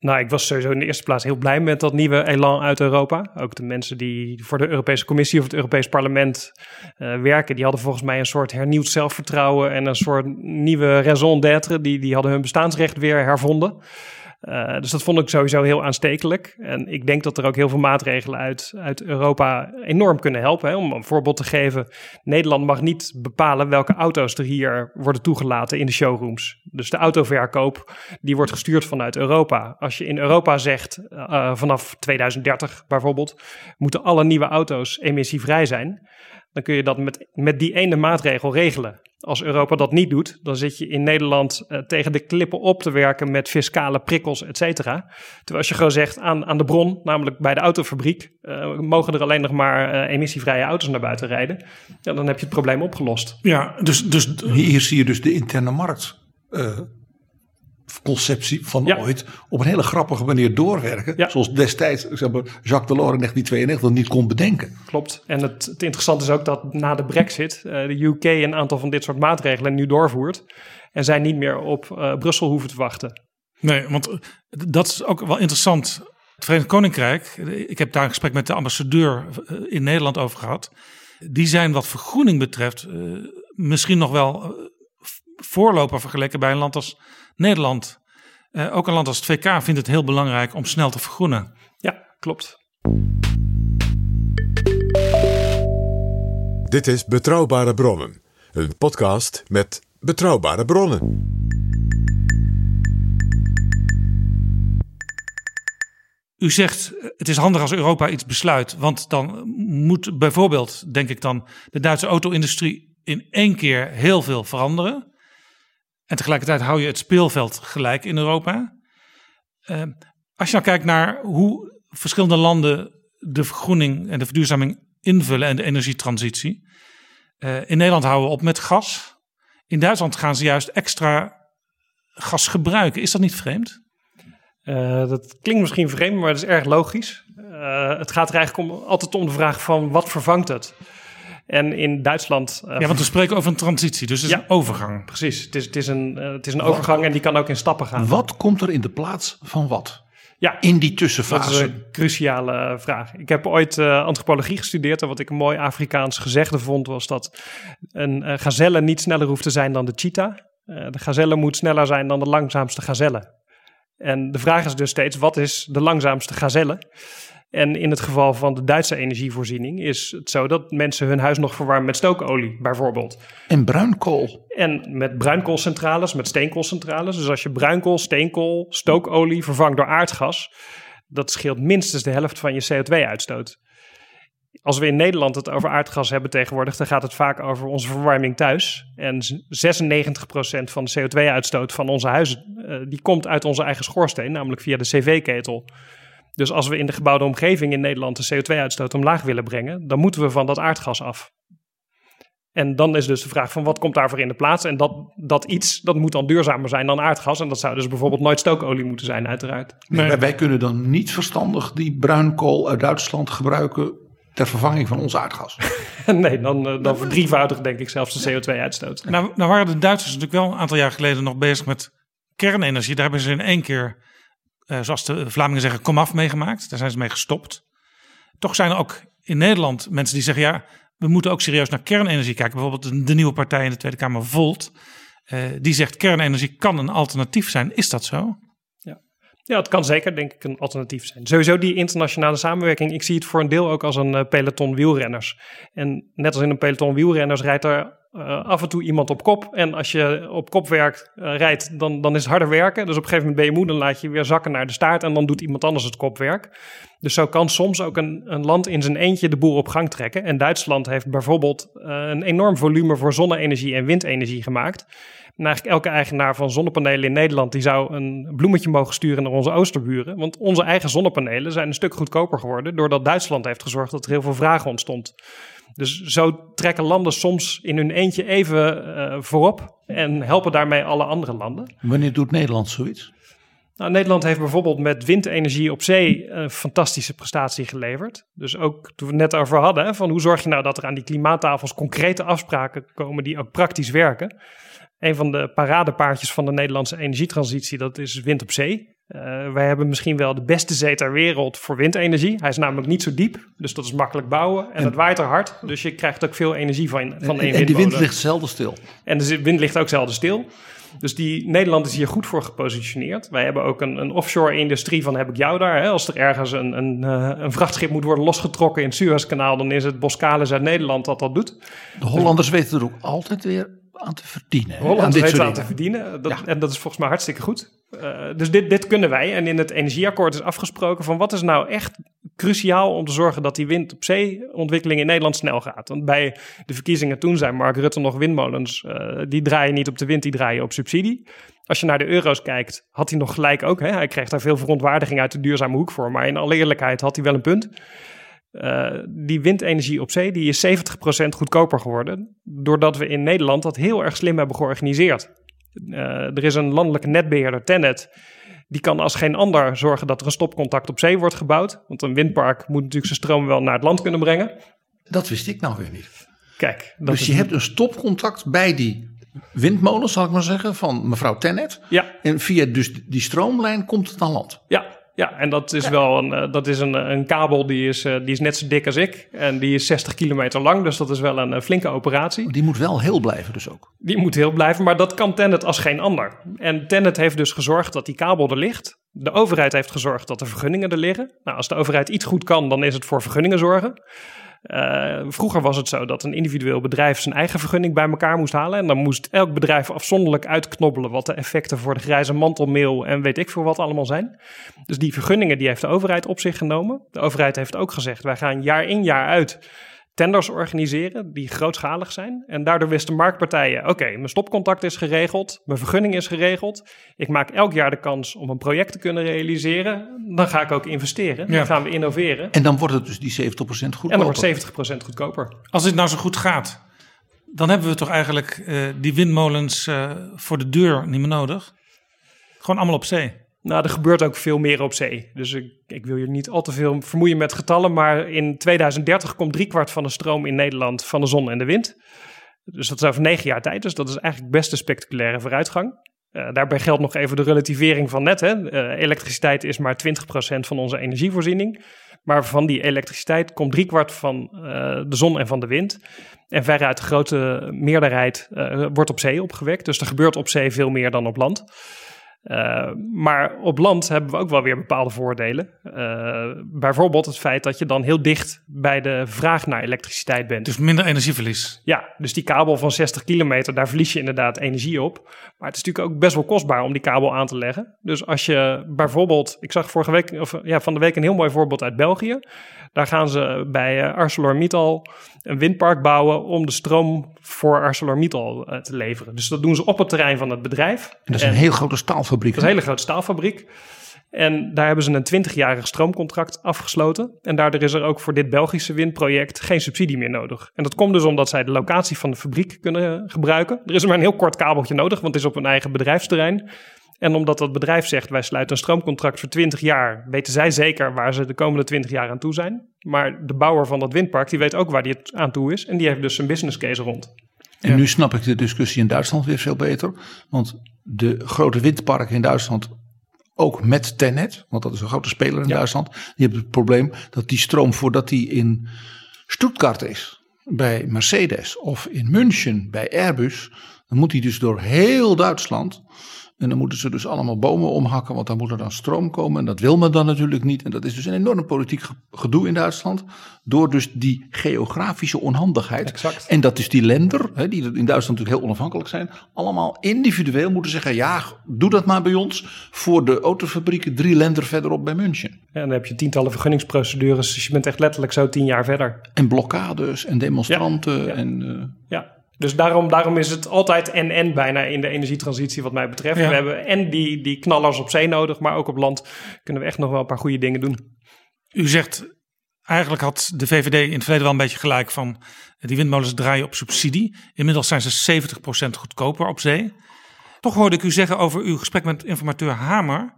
Nou, ik was sowieso in de eerste plaats heel blij met dat nieuwe elan uit Europa. Ook de mensen die voor de Europese Commissie of het Europees Parlement eh, werken, die hadden volgens mij een soort hernieuwd zelfvertrouwen en een soort nieuwe raison d'être. Die, die hadden hun bestaansrecht weer hervonden. Eh, dus dat vond ik sowieso heel aanstekelijk. En ik denk dat er ook heel veel maatregelen uit, uit Europa enorm kunnen helpen. Hè. Om een voorbeeld te geven, Nederland mag niet bepalen welke auto's er hier worden toegelaten in de showrooms. Dus de autoverkoop, die wordt gestuurd vanuit Europa. Als je in Europa zegt, eh, vanaf 2030 bijvoorbeeld, moeten alle nieuwe auto's emissievrij zijn. Dan kun je dat met, met die ene maatregel regelen. Als Europa dat niet doet, dan zit je in Nederland eh, tegen de klippen op te werken met fiscale prikkels, et cetera. Terwijl als je gewoon zegt aan, aan de bron, namelijk bij de autofabriek, eh, mogen er alleen nog maar eh, emissievrije auto's naar buiten rijden. Ja, dan heb je het probleem opgelost. Ja, dus, dus Hier zie je dus de interne markt eh, conceptie van Ja. ooit op een hele grappige manier doorwerken. Ja. Zoals destijds zeg maar, Jacques Delors in 1992 niet kon bedenken. Klopt. En het, het interessante is ook dat na de brexit eh, de UK een aantal van dit soort maatregelen nu doorvoert. En zij niet meer op eh, Brussel hoeven te wachten. Nee, want eh, dat is ook wel interessant. Het Verenigd Koninkrijk, ik heb daar een gesprek met de ambassadeur in Nederland over gehad. Die zijn wat vergroening betreft eh, misschien nog wel voorloper vergeleken bij een land als Nederland. Eh, ook een land als het VK vindt het heel belangrijk om snel te vergroenen. Ja, klopt. Dit is Betrouwbare Bronnen, een podcast met betrouwbare bronnen. U zegt eh, het is handig als Europa iets besluit, want dan moet bijvoorbeeld, denk ik dan, de Duitse auto-industrie in één keer heel veel veranderen. En tegelijkertijd hou je het speelveld gelijk in Europa. Eh, als je nou kijkt naar hoe verschillende landen de vergroening en de verduurzaming invullen en de energietransitie. Eh, in Nederland houden we op met gas. In Duitsland gaan ze juist extra gas gebruiken. Is dat niet vreemd? Eh, dat klinkt misschien vreemd, maar dat is erg logisch. Eh, het gaat er eigenlijk om, altijd om de vraag van wat vervangt het? En in Duitsland... eh, Ja, want we spreken over een transitie, dus het is Ja. een overgang. Precies, het is, het is een, eh, het is een overgang en die kan ook in stappen gaan. Wat komt er in de plaats van wat? Ja, in die dat tussenfase? is een cruciale vraag. Ik heb ooit eh, antropologie gestudeerd en wat ik een mooi Afrikaans gezegde vond was dat een eh, gazelle niet sneller hoeft te zijn dan de cheetah. Eh, de gazelle moet sneller zijn dan de langzaamste gazelle. En de vraag is dus steeds, wat is de langzaamste gazelle? En in het geval van de Duitse energievoorziening is het zo dat mensen hun huis nog verwarmen met stookolie, bijvoorbeeld. En bruinkool. En met bruinkoolcentrales, met steenkoolcentrales. Dus als je bruinkool, steenkool, stookolie vervangt door aardgas, dat scheelt minstens de helft van je CO2-uitstoot. Als we in Nederland het over aardgas hebben tegenwoordig, dan gaat het vaak over onze verwarming thuis. En 96% van de CO2-uitstoot van onze huizen, eh, die komt uit onze eigen schoorsteen, namelijk via de cv-ketel. Dus als we in de gebouwde omgeving in Nederland de CO2-uitstoot omlaag willen brengen, dan moeten we van dat aardgas af. En dan is dus de vraag van wat komt daarvoor in de plaats? En dat, dat iets, dat moet dan duurzamer zijn dan aardgas. En dat zou dus bijvoorbeeld nooit stookolie moeten zijn, uiteraard. Wij, wij kunnen dan niet verstandig die bruinkool uit Duitsland gebruiken ter vervanging van ons aardgas. nee, dan, eh, dan verdrievoudig denk ik zelfs de CO2-uitstoot. Nou, nou waren de Duitsers natuurlijk wel een aantal jaar geleden nog bezig met kernenergie. Daar hebben ze in één keer, zoals de Vlamingen zeggen, komaf meegemaakt. Daar zijn ze mee gestopt. Toch zijn er ook in Nederland mensen die zeggen, ja, we moeten ook serieus naar kernenergie kijken. Bijvoorbeeld de, de nieuwe partij in de Tweede Kamer, Volt, eh, die zegt kernenergie kan een alternatief zijn. Is dat zo? Ja, het kan zeker, denk ik, een alternatief zijn. Sowieso die internationale samenwerking. Ik zie het voor een deel ook als een eh, peloton wielrenners. En net als in een peloton wielrenners rijdt er eh, af en toe iemand op kop. En als je op kop werkt, eh, rijdt, dan, dan is het harder werken. Dus op een gegeven moment ben je moe, dan laat je weer zakken naar de staart. En dan doet iemand anders het kopwerk. Dus zo kan soms ook een, een land in zijn eentje de boel op gang trekken. En Duitsland heeft bijvoorbeeld een enorm volume voor zonne-energie en windenergie gemaakt. En eigenlijk elke eigenaar van zonnepanelen in Nederland die zou een bloemetje mogen sturen naar onze oosterburen. Want onze eigen zonnepanelen zijn een stuk goedkoper geworden doordat Duitsland heeft gezorgd dat er heel veel vraag ontstond. Dus zo trekken landen soms in hun eentje even uh, voorop en helpen daarmee alle andere landen. Wanneer doet Nederland zoiets? Nou, Nederland heeft bijvoorbeeld met windenergie op zee een fantastische prestatie geleverd. Dus ook toen we het net over hadden, hè, van hoe zorg je nou dat er aan die klimaattafels concrete afspraken komen die ook praktisch werken. Een van de paradepaardjes van de Nederlandse energietransitie, dat is wind op zee. Uh, wij hebben misschien wel de beste zee ter wereld voor windenergie. Hij is namelijk niet zo diep, dus dat is makkelijk bouwen. En, het waait er hard, dus je krijgt ook veel energie van, van één En de wind ligt zelden stil. En de wind ligt ook zelden stil. Dus die Nederland is hier goed voor gepositioneerd. Wij hebben ook een, een offshore-industrie van heb ik jou daar. Hè? Als er ergens een, een, uh, een vrachtschip moet worden losgetrokken in het Suezkanaal, dan is het Boskalis uit Nederland dat dat doet. De Hollanders weten er ook altijd weer aan te verdienen. Holland weet het aan te verdienen. Dat, ja. En dat is volgens mij hartstikke goed. Uh, dus dit, dit kunnen wij. En in het energieakkoord is afgesproken van wat is nou echt cruciaal om te zorgen dat die wind op zee ontwikkeling in Nederland snel gaat. Want bij de verkiezingen toen zei Mark Rutte nog windmolens, uh, die draaien niet op de wind, die draaien op subsidie. Als je naar de euro's kijkt, had hij nog gelijk ook. Hè? Hij kreeg daar veel verontwaardiging uit de duurzame hoek voor. Maar in alle eerlijkheid had hij wel een punt. Uh, die windenergie op zee die is 70% goedkoper geworden. Doordat we in Nederland dat heel erg slim hebben georganiseerd. Uh, er is een landelijke netbeheerder, Tennet. Die kan als geen ander zorgen dat er een stopcontact op zee wordt gebouwd. Want een windpark moet natuurlijk zijn stroom wel naar het land kunnen brengen. Dat wist ik nou weer niet. Kijk, dus je hebt een stopcontact bij die windmolens, zal ik maar zeggen, van mevrouw Tennet. Ja. En via dus die stroomlijn komt het aan land. Ja, ja, en dat is ja. wel een, uh, dat is een, een kabel die is, uh, die is net zo dik als ik. En die is 60 kilometer lang, dus dat is wel een uh, flinke operatie. Die moet wel heel blijven dus ook. Die moet heel blijven, maar dat kan Tennet als geen ander. En Tennet heeft dus gezorgd dat die kabel er ligt. De overheid heeft gezorgd dat de vergunningen er liggen. Nou, als de overheid iets goed kan, dan is het voor vergunningen zorgen. Uh, vroeger was het zo dat een individueel bedrijf zijn eigen vergunning bij elkaar moest halen. En dan moest elk bedrijf afzonderlijk uitknobbelen wat de effecten voor de grijze mantelmeel en weet ik veel wat allemaal zijn. Dus die vergunningen die heeft de overheid op zich genomen. De overheid heeft ook gezegd, wij gaan jaar in jaar uit tenders organiseren die grootschalig zijn. En daardoor wisten marktpartijen, oké, okay, mijn stopcontact is geregeld, mijn vergunning is geregeld. Ik maak elk jaar de kans om een project te kunnen realiseren. Dan ga ik ook investeren, ja. dan gaan we innoveren. En dan wordt het dus die 70% goedkoper. En dan wordt 70% goedkoper. Als dit nou zo goed gaat, dan hebben we toch eigenlijk uh, die windmolens uh, voor de deur niet meer nodig? Gewoon allemaal op zee. Nou, er gebeurt ook veel meer op zee. Dus ik, ik, wil je niet al te veel vermoeien met getallen. Maar in 2030 komt driekwart van de stroom in Nederland van de zon en de wind. Dus dat is over negen jaar tijd. Dus dat is eigenlijk best een spectaculaire vooruitgang. Uh, daarbij geldt nog even de relativering van net. Hè. Uh, elektriciteit is maar 20% van onze energievoorziening. Maar van die elektriciteit komt driekwart van uh, de zon en van de wind. En veruit de grote meerderheid wordt op zee opgewekt. Dus er gebeurt op zee veel meer dan op land. Uh, maar op land hebben we ook wel weer bepaalde voordelen. Uh, bijvoorbeeld het feit dat je dan heel dicht bij de vraag naar elektriciteit bent. Dus minder energieverlies. Ja, dus die kabel van 60 kilometer, daar verlies je inderdaad energie op. Maar het is natuurlijk ook best wel kostbaar om die kabel aan te leggen. Dus als je bijvoorbeeld, ik zag vorige week, of ja, van de week een heel mooi voorbeeld uit België. Daar gaan ze bij uh, ArcelorMittal een windpark bouwen om de stroom voor ArcelorMittal te leveren. Dus dat doen ze op het terrein van het bedrijf. En dat is een heel grote staalfabriek. Dat is een hele grote staalfabriek. En daar hebben ze een 20-jarig stroomcontract afgesloten. En daardoor is er ook voor dit Belgische windproject geen subsidie meer nodig. En dat komt dus omdat zij de locatie van de fabriek kunnen gebruiken. Er is maar een heel kort kabeltje nodig, want het is op hun eigen bedrijfsterrein. En omdat dat bedrijf zegt, wij sluiten een stroomcontract voor 20 jaar, weten zij zeker waar ze de komende 20 jaar aan toe zijn. Maar de bouwer van dat windpark, die weet ook waar die het aan toe is. En die heeft dus een business case rond. En nu snap ik de discussie in Duitsland weer veel beter. Want de grote windparken in Duitsland, ook met Tenet, want dat is een grote speler in Duitsland, die hebben het probleem dat die stroom voordat die in Stuttgart is, bij Mercedes of in München bij Airbus, dan moet die dus door heel Duitsland en dan moeten ze dus allemaal bomen omhakken, want dan moet er dan stroom komen. En dat wil men dan natuurlijk niet. En dat is dus een enorm politiek gedoe in Duitsland. Door dus die geografische onhandigheid. Exact. En dat dus die lender, hè, die in Duitsland natuurlijk heel onafhankelijk zijn, allemaal individueel moeten zeggen: ja, doe dat maar bij ons. Voor de autofabrieken drie lender verderop bij München. En dan heb je tientallen vergunningsprocedures. Dus je bent echt letterlijk zo tien jaar verder. En blokkades en demonstranten. Ja, ja. En, uh, ja. Dus daarom, daarom is het altijd en-en bijna in de energietransitie wat mij betreft. Ja. We hebben en die, die knallers op zee nodig, maar ook op land kunnen we echt nog wel een paar goede dingen doen. U zegt, eigenlijk had de VVD in het verleden wel een beetje gelijk van die windmolens draaien op subsidie. Inmiddels zijn ze 70% goedkoper op zee. Toch hoorde ik u zeggen over uw gesprek met informateur Hamer.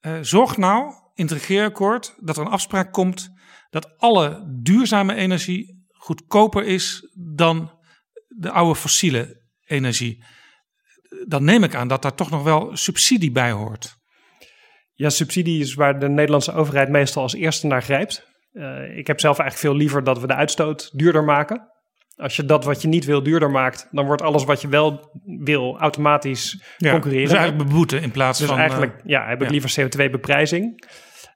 Uh, zorg nou in het regeerakkoord dat er een afspraak komt dat alle duurzame energie goedkoper is dan de oude fossiele energie. Dan neem ik aan dat daar toch nog wel subsidie bij hoort. Ja, subsidie is waar de Nederlandse overheid meestal als eerste naar grijpt. Uh, ik heb zelf eigenlijk veel liever dat we de uitstoot duurder maken. Als je dat wat je niet wil duurder maakt, dan wordt alles wat je wel wil automatisch ja, concurreren. Dus eigenlijk beboeten in plaats dus van. eigenlijk, uh, ja, heb ik ja. liever CO2-beprijzing.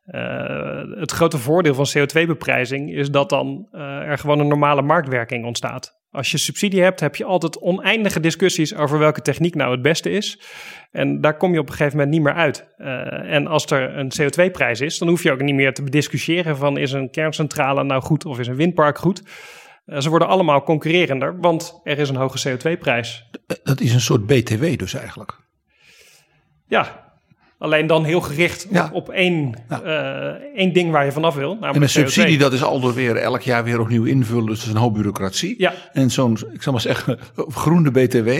Uh, het grote voordeel van CO2-beprijzing is dat dan uh, er gewoon een normale marktwerking ontstaat. Als je subsidie hebt, heb je altijd oneindige discussies over welke techniek nou het beste is. En daar kom je op een gegeven moment niet meer uit. Uh, en als er een CO2-prijs is, dan hoef je ook niet meer te bediscussiëren van is een kerncentrale nou goed of is een windpark goed. Uh, ze worden allemaal concurrerender, want er is een hoge CO2-prijs. Dat is een soort BTW dus eigenlijk. Ja, Alleen dan heel gericht Ja. op, één, Ja. eh, één ding waar je vanaf wil. En een CO2. subsidie, dat is al door weer elk jaar weer opnieuw invullen. Dus dat is een hoop bureaucratie. Ja. En zo'n, ik zal maar zeggen, groene BTW.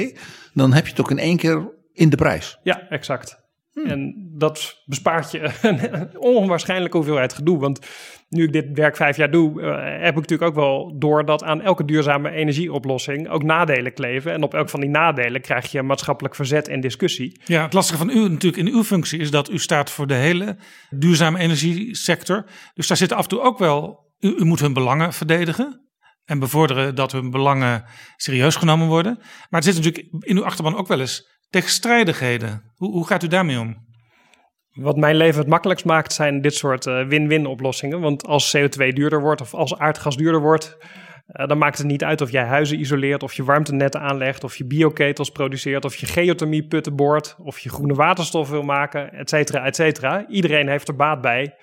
Dan heb je het ook in één keer in de prijs. Ja, exact. Hmm. En dat bespaart je een onwaarschijnlijke hoeveelheid gedoe. Want nu ik dit werk vijf jaar doe, eh, heb ik natuurlijk ook wel door dat aan elke duurzame energieoplossing ook nadelen kleven. En op elk van die nadelen krijg je maatschappelijk verzet en discussie. Ja, het lastige van u natuurlijk in uw functie is dat u staat voor de hele duurzame energiesector. Dus daar zitten af en toe ook wel, u, u moet hun belangen verdedigen. En bevorderen dat hun belangen serieus genomen worden. Maar er zit natuurlijk in uw achterban ook wel eens tegenstrijdigheden. Hoe, hoe gaat u daarmee om? Wat mijn leven het makkelijkst maakt, zijn dit soort eh, win-win oplossingen. Want als CO2 duurder wordt of als aardgas duurder wordt, eh, dan maakt het niet uit of jij huizen isoleert, of je warmtenetten aanlegt, of je bioketels produceert, of je geothermieputten boort, of je groene waterstof wil maken, et cetera, et cetera. Iedereen heeft er baat bij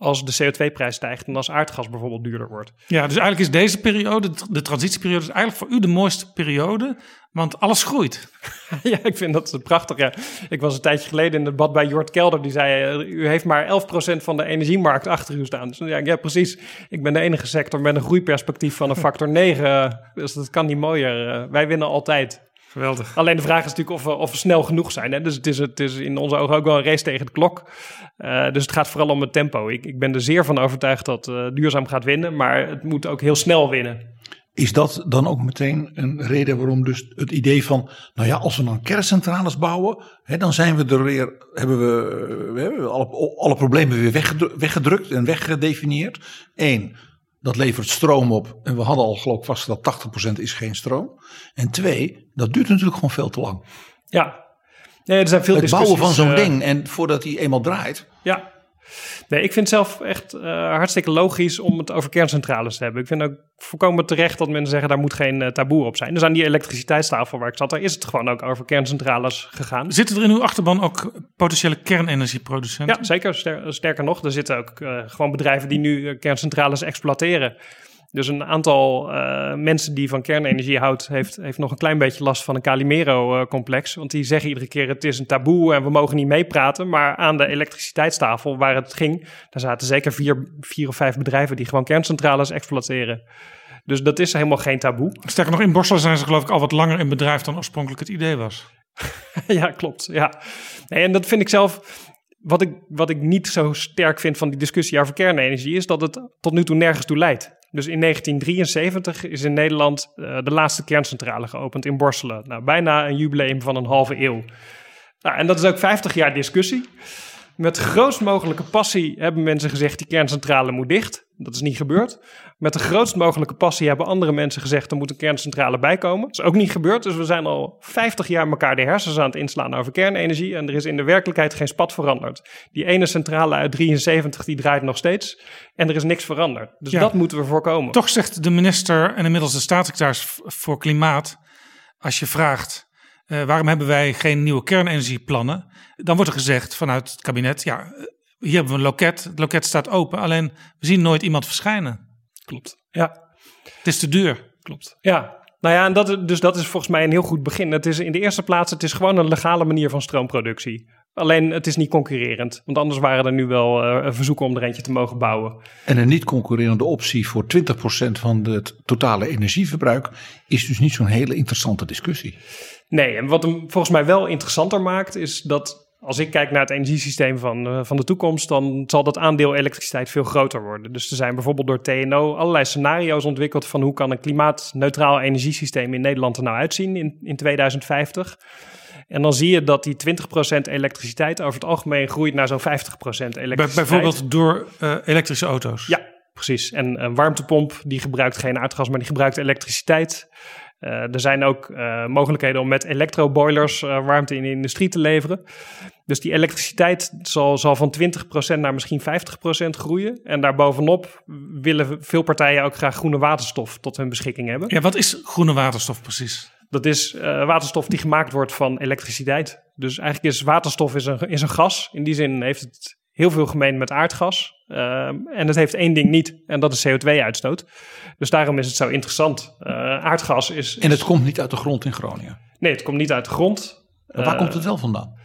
als de CO2-prijs stijgt en als aardgas bijvoorbeeld duurder wordt. Ja, dus eigenlijk is deze periode, de transitieperiode, is eigenlijk voor u de mooiste periode, want alles groeit. ja, ik vind dat prachtig. Ja. Ik was een tijdje geleden in het debat bij Jort Kelder. Die zei, eh, u heeft maar 11% van de energiemarkt achter u staan. Dus ja, ja, precies. Ik ben de enige sector met een groeiperspectief van een factor 9. Dus dat kan niet mooier. Eh, Wij winnen altijd. Geweldig. Alleen de vraag is natuurlijk of we, of we snel genoeg zijn. Hè? Dus het is, het is in onze ogen ook wel een race tegen de klok. Uh, dus het gaat vooral om het tempo. Ik, ik ben er zeer van overtuigd dat uh, duurzaam gaat winnen. Maar het moet ook heel snel winnen. is dat dan ook meteen een reden waarom dus het idee van, nou ja, als we dan kerncentrales bouwen, hè, dan zijn we er weer, hebben we, we hebben alle, alle problemen weer weggedru- weggedrukt en weggedefinieerd. Eén, dat levert stroom op en we hadden al geloof ik vast dat 80% is geen stroom. En twee, dat duurt natuurlijk gewoon veel te lang. Ja, nee, er zijn veel Het bouwen van zo'n eh, ding en voordat hij eenmaal draait, Ja. Nee, ik vind het zelf echt eh, hartstikke logisch om het over kerncentrales te hebben. Ik vind ook volkomen terecht dat mensen zeggen daar moet geen eh, taboe op zijn. Dus aan die elektriciteitstafel waar ik zat, daar is het gewoon ook over kerncentrales gegaan. Zitten er in uw achterban ook potentiële kernenergieproducenten? Ja, zeker. Ster- sterker nog, er zitten ook eh, gewoon bedrijven die nu kerncentrales exploiteren. Dus een aantal eh, mensen die van kernenergie houdt, heeft, heeft nog een klein beetje last van een Calimero-complex. want die zeggen iedere keer het is een taboe en we mogen niet meepraten. Maar aan de elektriciteitstafel waar het ging, daar zaten zeker vier, vier of vijf bedrijven die gewoon kerncentrales exploiteren. Dus dat is helemaal geen taboe. Sterker nog, in Borselen zijn ze geloof ik al wat langer in bedrijf dan oorspronkelijk het idee was. ja, klopt. Ja. Nee, en dat vind ik zelf. Wat ik, wat ik niet zo sterk vind van die discussie over kernenergie, is dat het tot nu toe nergens toe leidt. Dus in 1973 is in Nederland eh, de laatste kerncentrale geopend in Borselen. Nou, bijna een jubileum van een halve eeuw. Nou, en dat is ook 50 jaar discussie. Met grootst mogelijke passie hebben mensen gezegd: die kerncentrale moet dicht. Dat is niet gebeurd. Met de grootst mogelijke passie hebben andere mensen gezegd: er moet een kerncentrale bijkomen. Dat is ook niet gebeurd. Dus we zijn al 50 jaar elkaar de hersens aan het inslaan over kernenergie. En er is in de werkelijkheid geen spat veranderd. Die ene centrale uit 73 die draait nog steeds. En er is niks veranderd. Dus Ja. dat moeten we voorkomen. Toch zegt de minister en inmiddels de staatssecretaris voor Klimaat, als je vraagt eh, waarom hebben wij geen nieuwe kernenergieplannen, dan wordt er gezegd vanuit het kabinet, ja, hier hebben we een loket, het loket staat open, alleen we zien nooit iemand verschijnen. Klopt. Ja. Het is te duur. Klopt. Ja. Nou ja, en dat, dus dat is volgens mij een heel goed begin. Het is in de eerste plaats, het is gewoon een legale manier van stroomproductie. Alleen het is niet concurrerend. Want anders waren er nu wel eh, verzoeken om er eentje te mogen bouwen. En een niet concurrerende optie voor 20% van het totale energieverbruik is dus niet zo'n hele interessante discussie. Nee, en wat hem volgens mij wel interessanter maakt, is dat als ik kijk naar het energiesysteem van, eh, van de toekomst, dan zal dat aandeel elektriciteit veel groter worden. Dus er zijn bijvoorbeeld door TNO allerlei scenario's ontwikkeld van hoe kan een klimaatneutraal energiesysteem in Nederland er nou uitzien in, in 2050. En dan zie je dat die 20% elektriciteit over het algemeen groeit naar zo'n 50% elektriciteit. Bij- bijvoorbeeld door eh, elektrische auto's. Ja, precies. En een warmtepomp die gebruikt geen aardgas, maar die gebruikt elektriciteit. Eh, er zijn ook eh, mogelijkheden om met elektroboilers eh, warmte in de industrie te leveren. Dus die elektriciteit zal, zal van 20% naar misschien 50% groeien. En daarbovenop willen veel partijen ook graag groene waterstof tot hun beschikking hebben. Ja, wat is groene waterstof precies? Dat is waterstof die gemaakt wordt van elektriciteit. Dus eigenlijk is waterstof is een, is een gas. In die zin heeft het heel veel gemeen met aardgas. Ehm, en het heeft één ding niet, en dat is CO2-uitstoot. Dus daarom is het zo interessant. Eh, aardgas is, En het komt niet uit de grond in Groningen. Nee, het komt niet uit de grond. Maar waar Eh, komt het wel vandaan?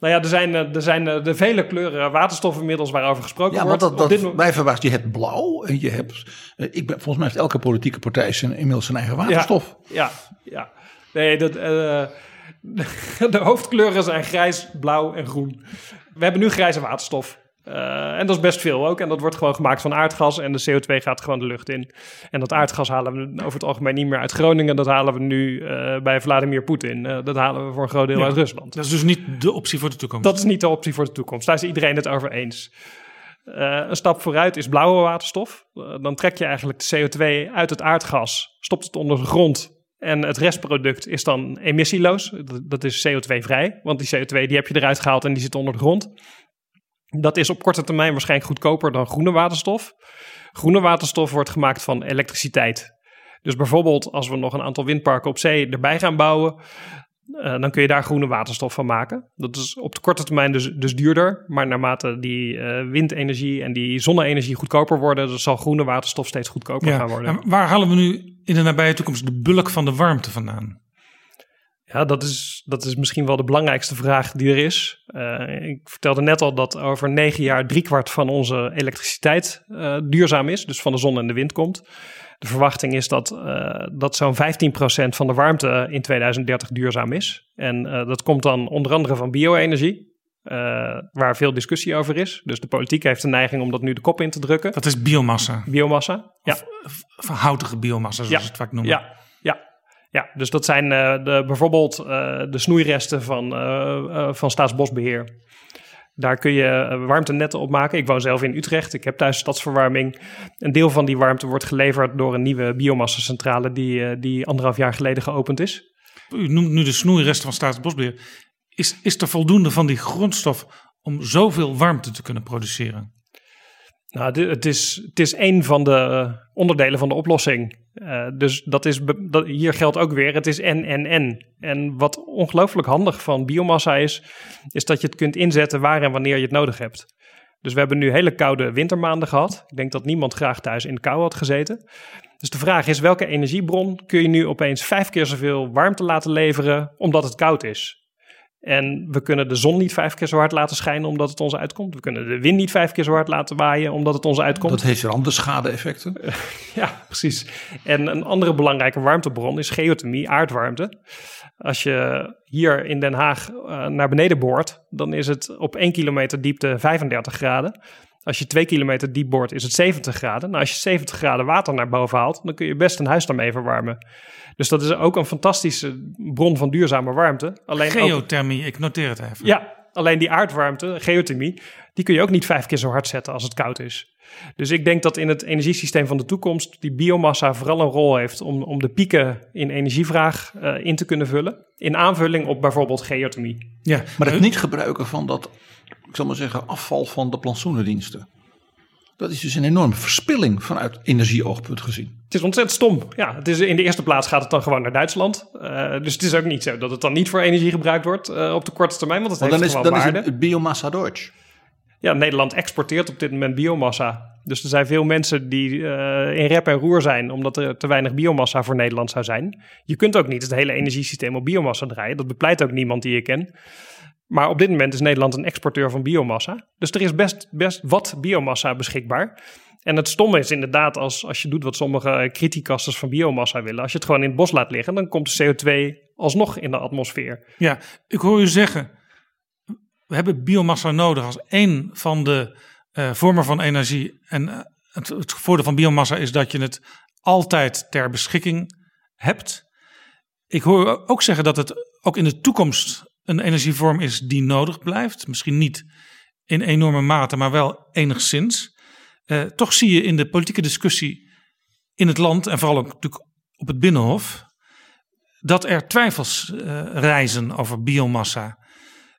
Nou ja, er zijn, eh, er zijn de vele kleuren waterstof inmiddels waarover gesproken Ja, want wordt. dat, dit dat mo- mij verbaast. Je hebt blauw en je hebt. ik ben, volgens mij heeft elke politieke partij zijn, inmiddels zijn eigen waterstof. Ja, ja. Nee, dat, de hoofdkleuren zijn grijs, blauw en groen. We hebben nu grijze waterstof. Eh, en dat is best veel ook. En dat wordt gewoon gemaakt van aardgas. En de CO2 gaat gewoon de lucht in. En dat aardgas halen we over het algemeen niet meer uit Groningen. Dat halen we nu eh, bij Vladimir Poetin. Eh, dat halen we voor een groot deel Ja. uit Rusland. Dat is dus niet de optie voor de toekomst. Dat is niet de optie voor de toekomst. Daar is iedereen het over eens. Een stap vooruit is blauwe waterstof. Dan trek je eigenlijk de CO2 uit het aardgas, stopt het onder de grond. En het restproduct is dan emissieloos. Dat, is CO2-vrij, want die CO2 die heb je eruit gehaald en die zit onder de grond. Dat is op korte termijn waarschijnlijk goedkoper dan groene waterstof. Groene waterstof wordt gemaakt van elektriciteit. Dus bijvoorbeeld als we nog een aantal windparken op zee erbij gaan bouwen, eh, dan kun je daar groene waterstof van maken. Dat is op de korte termijn dus, dus duurder. Maar naarmate die eh, windenergie en die zonne-energie goedkoper worden, dan zal groene waterstof steeds goedkoper Ja, gaan worden. en waar halen we nu in de nabije toekomst de bulk van de warmte vandaan? Ja, dat is, dat is misschien wel de belangrijkste vraag die er is. Eh, ik vertelde net al dat over negen jaar driekwart van onze elektriciteit duurzaam is, dus van de zon en de wind komt. De verwachting is dat, eh, dat zo'n 15% van de warmte in 2030 duurzaam is. En eh, dat komt dan onder andere van bio-energie. eh, waar veel discussie over is. Dus de politiek heeft de neiging om dat nu de kop in te drukken. Dat is biomassa. Biomassa, ja. Van houtige biomassa, zoals Ja, ze het vaak noemen. Ja, ja, ja. dus dat zijn eh, de, bijvoorbeeld eh, de snoeiresten van, eh, eh, van Staatsbosbeheer. Daar kun je eh, warmtenetten op maken. Ik woon zelf in Utrecht. Ik heb thuis stadsverwarming. Een deel van die warmte wordt geleverd door een nieuwe biomassacentrale die, eh, die anderhalf jaar geleden geopend is. U noemt nu de snoeiresten van Staatsbosbeheer. Is, is er voldoende van die grondstof om zoveel warmte te kunnen produceren? Nou, het is, het is één van de eh, onderdelen van de oplossing. Eh, dus dat is, dat, hier geldt ook weer, het is en, en, en. En wat ongelooflijk handig van biomassa is, is dat je het kunt inzetten waar en wanneer je het nodig hebt. Dus we hebben nu hele koude wintermaanden gehad. Ik denk dat niemand graag thuis in de kou had gezeten. Dus de vraag is, welke energiebron kun je nu opeens vijf keer zoveel warmte laten leveren omdat het koud is? En we kunnen de zon niet vijf keer zo hard laten schijnen omdat het ons uitkomt. We kunnen de wind niet vijf keer zo hard laten waaien omdat het ons uitkomt. Dat heeft weer andere schade-effecten. Ja, precies. En een andere belangrijke warmtebron is geothermie, aardwarmte. Als je hier in Den Haag eh, naar beneden boort, dan is het op 1 kilometer diepte 35 graden. Als je 2 kilometer diep boort, is het 70 graden. Nou, als je 70 graden water naar boven haalt, dan kun je best een huis daarmee verwarmen. Dus dat is ook een fantastische bron van duurzame warmte. Alleen ook- Geothermie, ik noteer het even. ja, alleen die aardwarmte, geothermie, die kun je ook niet vijf keer zo hard zetten als het koud is. Dus ik denk dat in het energiesysteem van de toekomst die biomassa vooral een rol heeft om, om de pieken in energievraag eh, in te kunnen vullen. In aanvulling op bijvoorbeeld geothermie. Ja, Maar het niet gebruiken van dat, ik zal maar zeggen, afval van de plantsoenendiensten. Dat is dus een enorme verspilling vanuit energieoogpunt gezien. Het is ontzettend stom. Ja, het is, in de eerste plaats gaat het dan gewoon naar Duitsland. Eh, dus het is ook niet zo dat het dan niet voor energie gebruikt wordt eh, op de korte termijn, want het Want heeft dan is, gewoon dan is het biomassa Deutsch. Ja, Nederland exporteert op dit moment biomassa. Dus er zijn veel mensen die eh, in rep en roer zijn omdat er te weinig biomassa voor Nederland zou zijn. Je kunt ook niet het hele energiesysteem op biomassa draaien. Dat bepleit ook niemand die je ken. Maar op dit moment is Nederland een exporteur van biomassa. Dus er is best, best wat biomassa beschikbaar. En het stomme is inderdaad, als, als je doet wat sommige criticasters van biomassa willen, als je het gewoon in het bos laat liggen, dan komt de CO2 alsnog in de atmosfeer. Ja, ik hoor u zeggen, we hebben biomassa nodig als één van de eh, vormen van energie. En eh, het, het voordeel van biomassa is dat je het altijd ter beschikking hebt. Ik hoor ook zeggen dat het ook in de toekomst een energievorm is die nodig blijft. Misschien niet in enorme mate, maar wel enigszins. Eh, toch zie je in de politieke discussie in het land en vooral ook natuurlijk op het Binnenhof dat er twijfels eh, reizen over biomassa.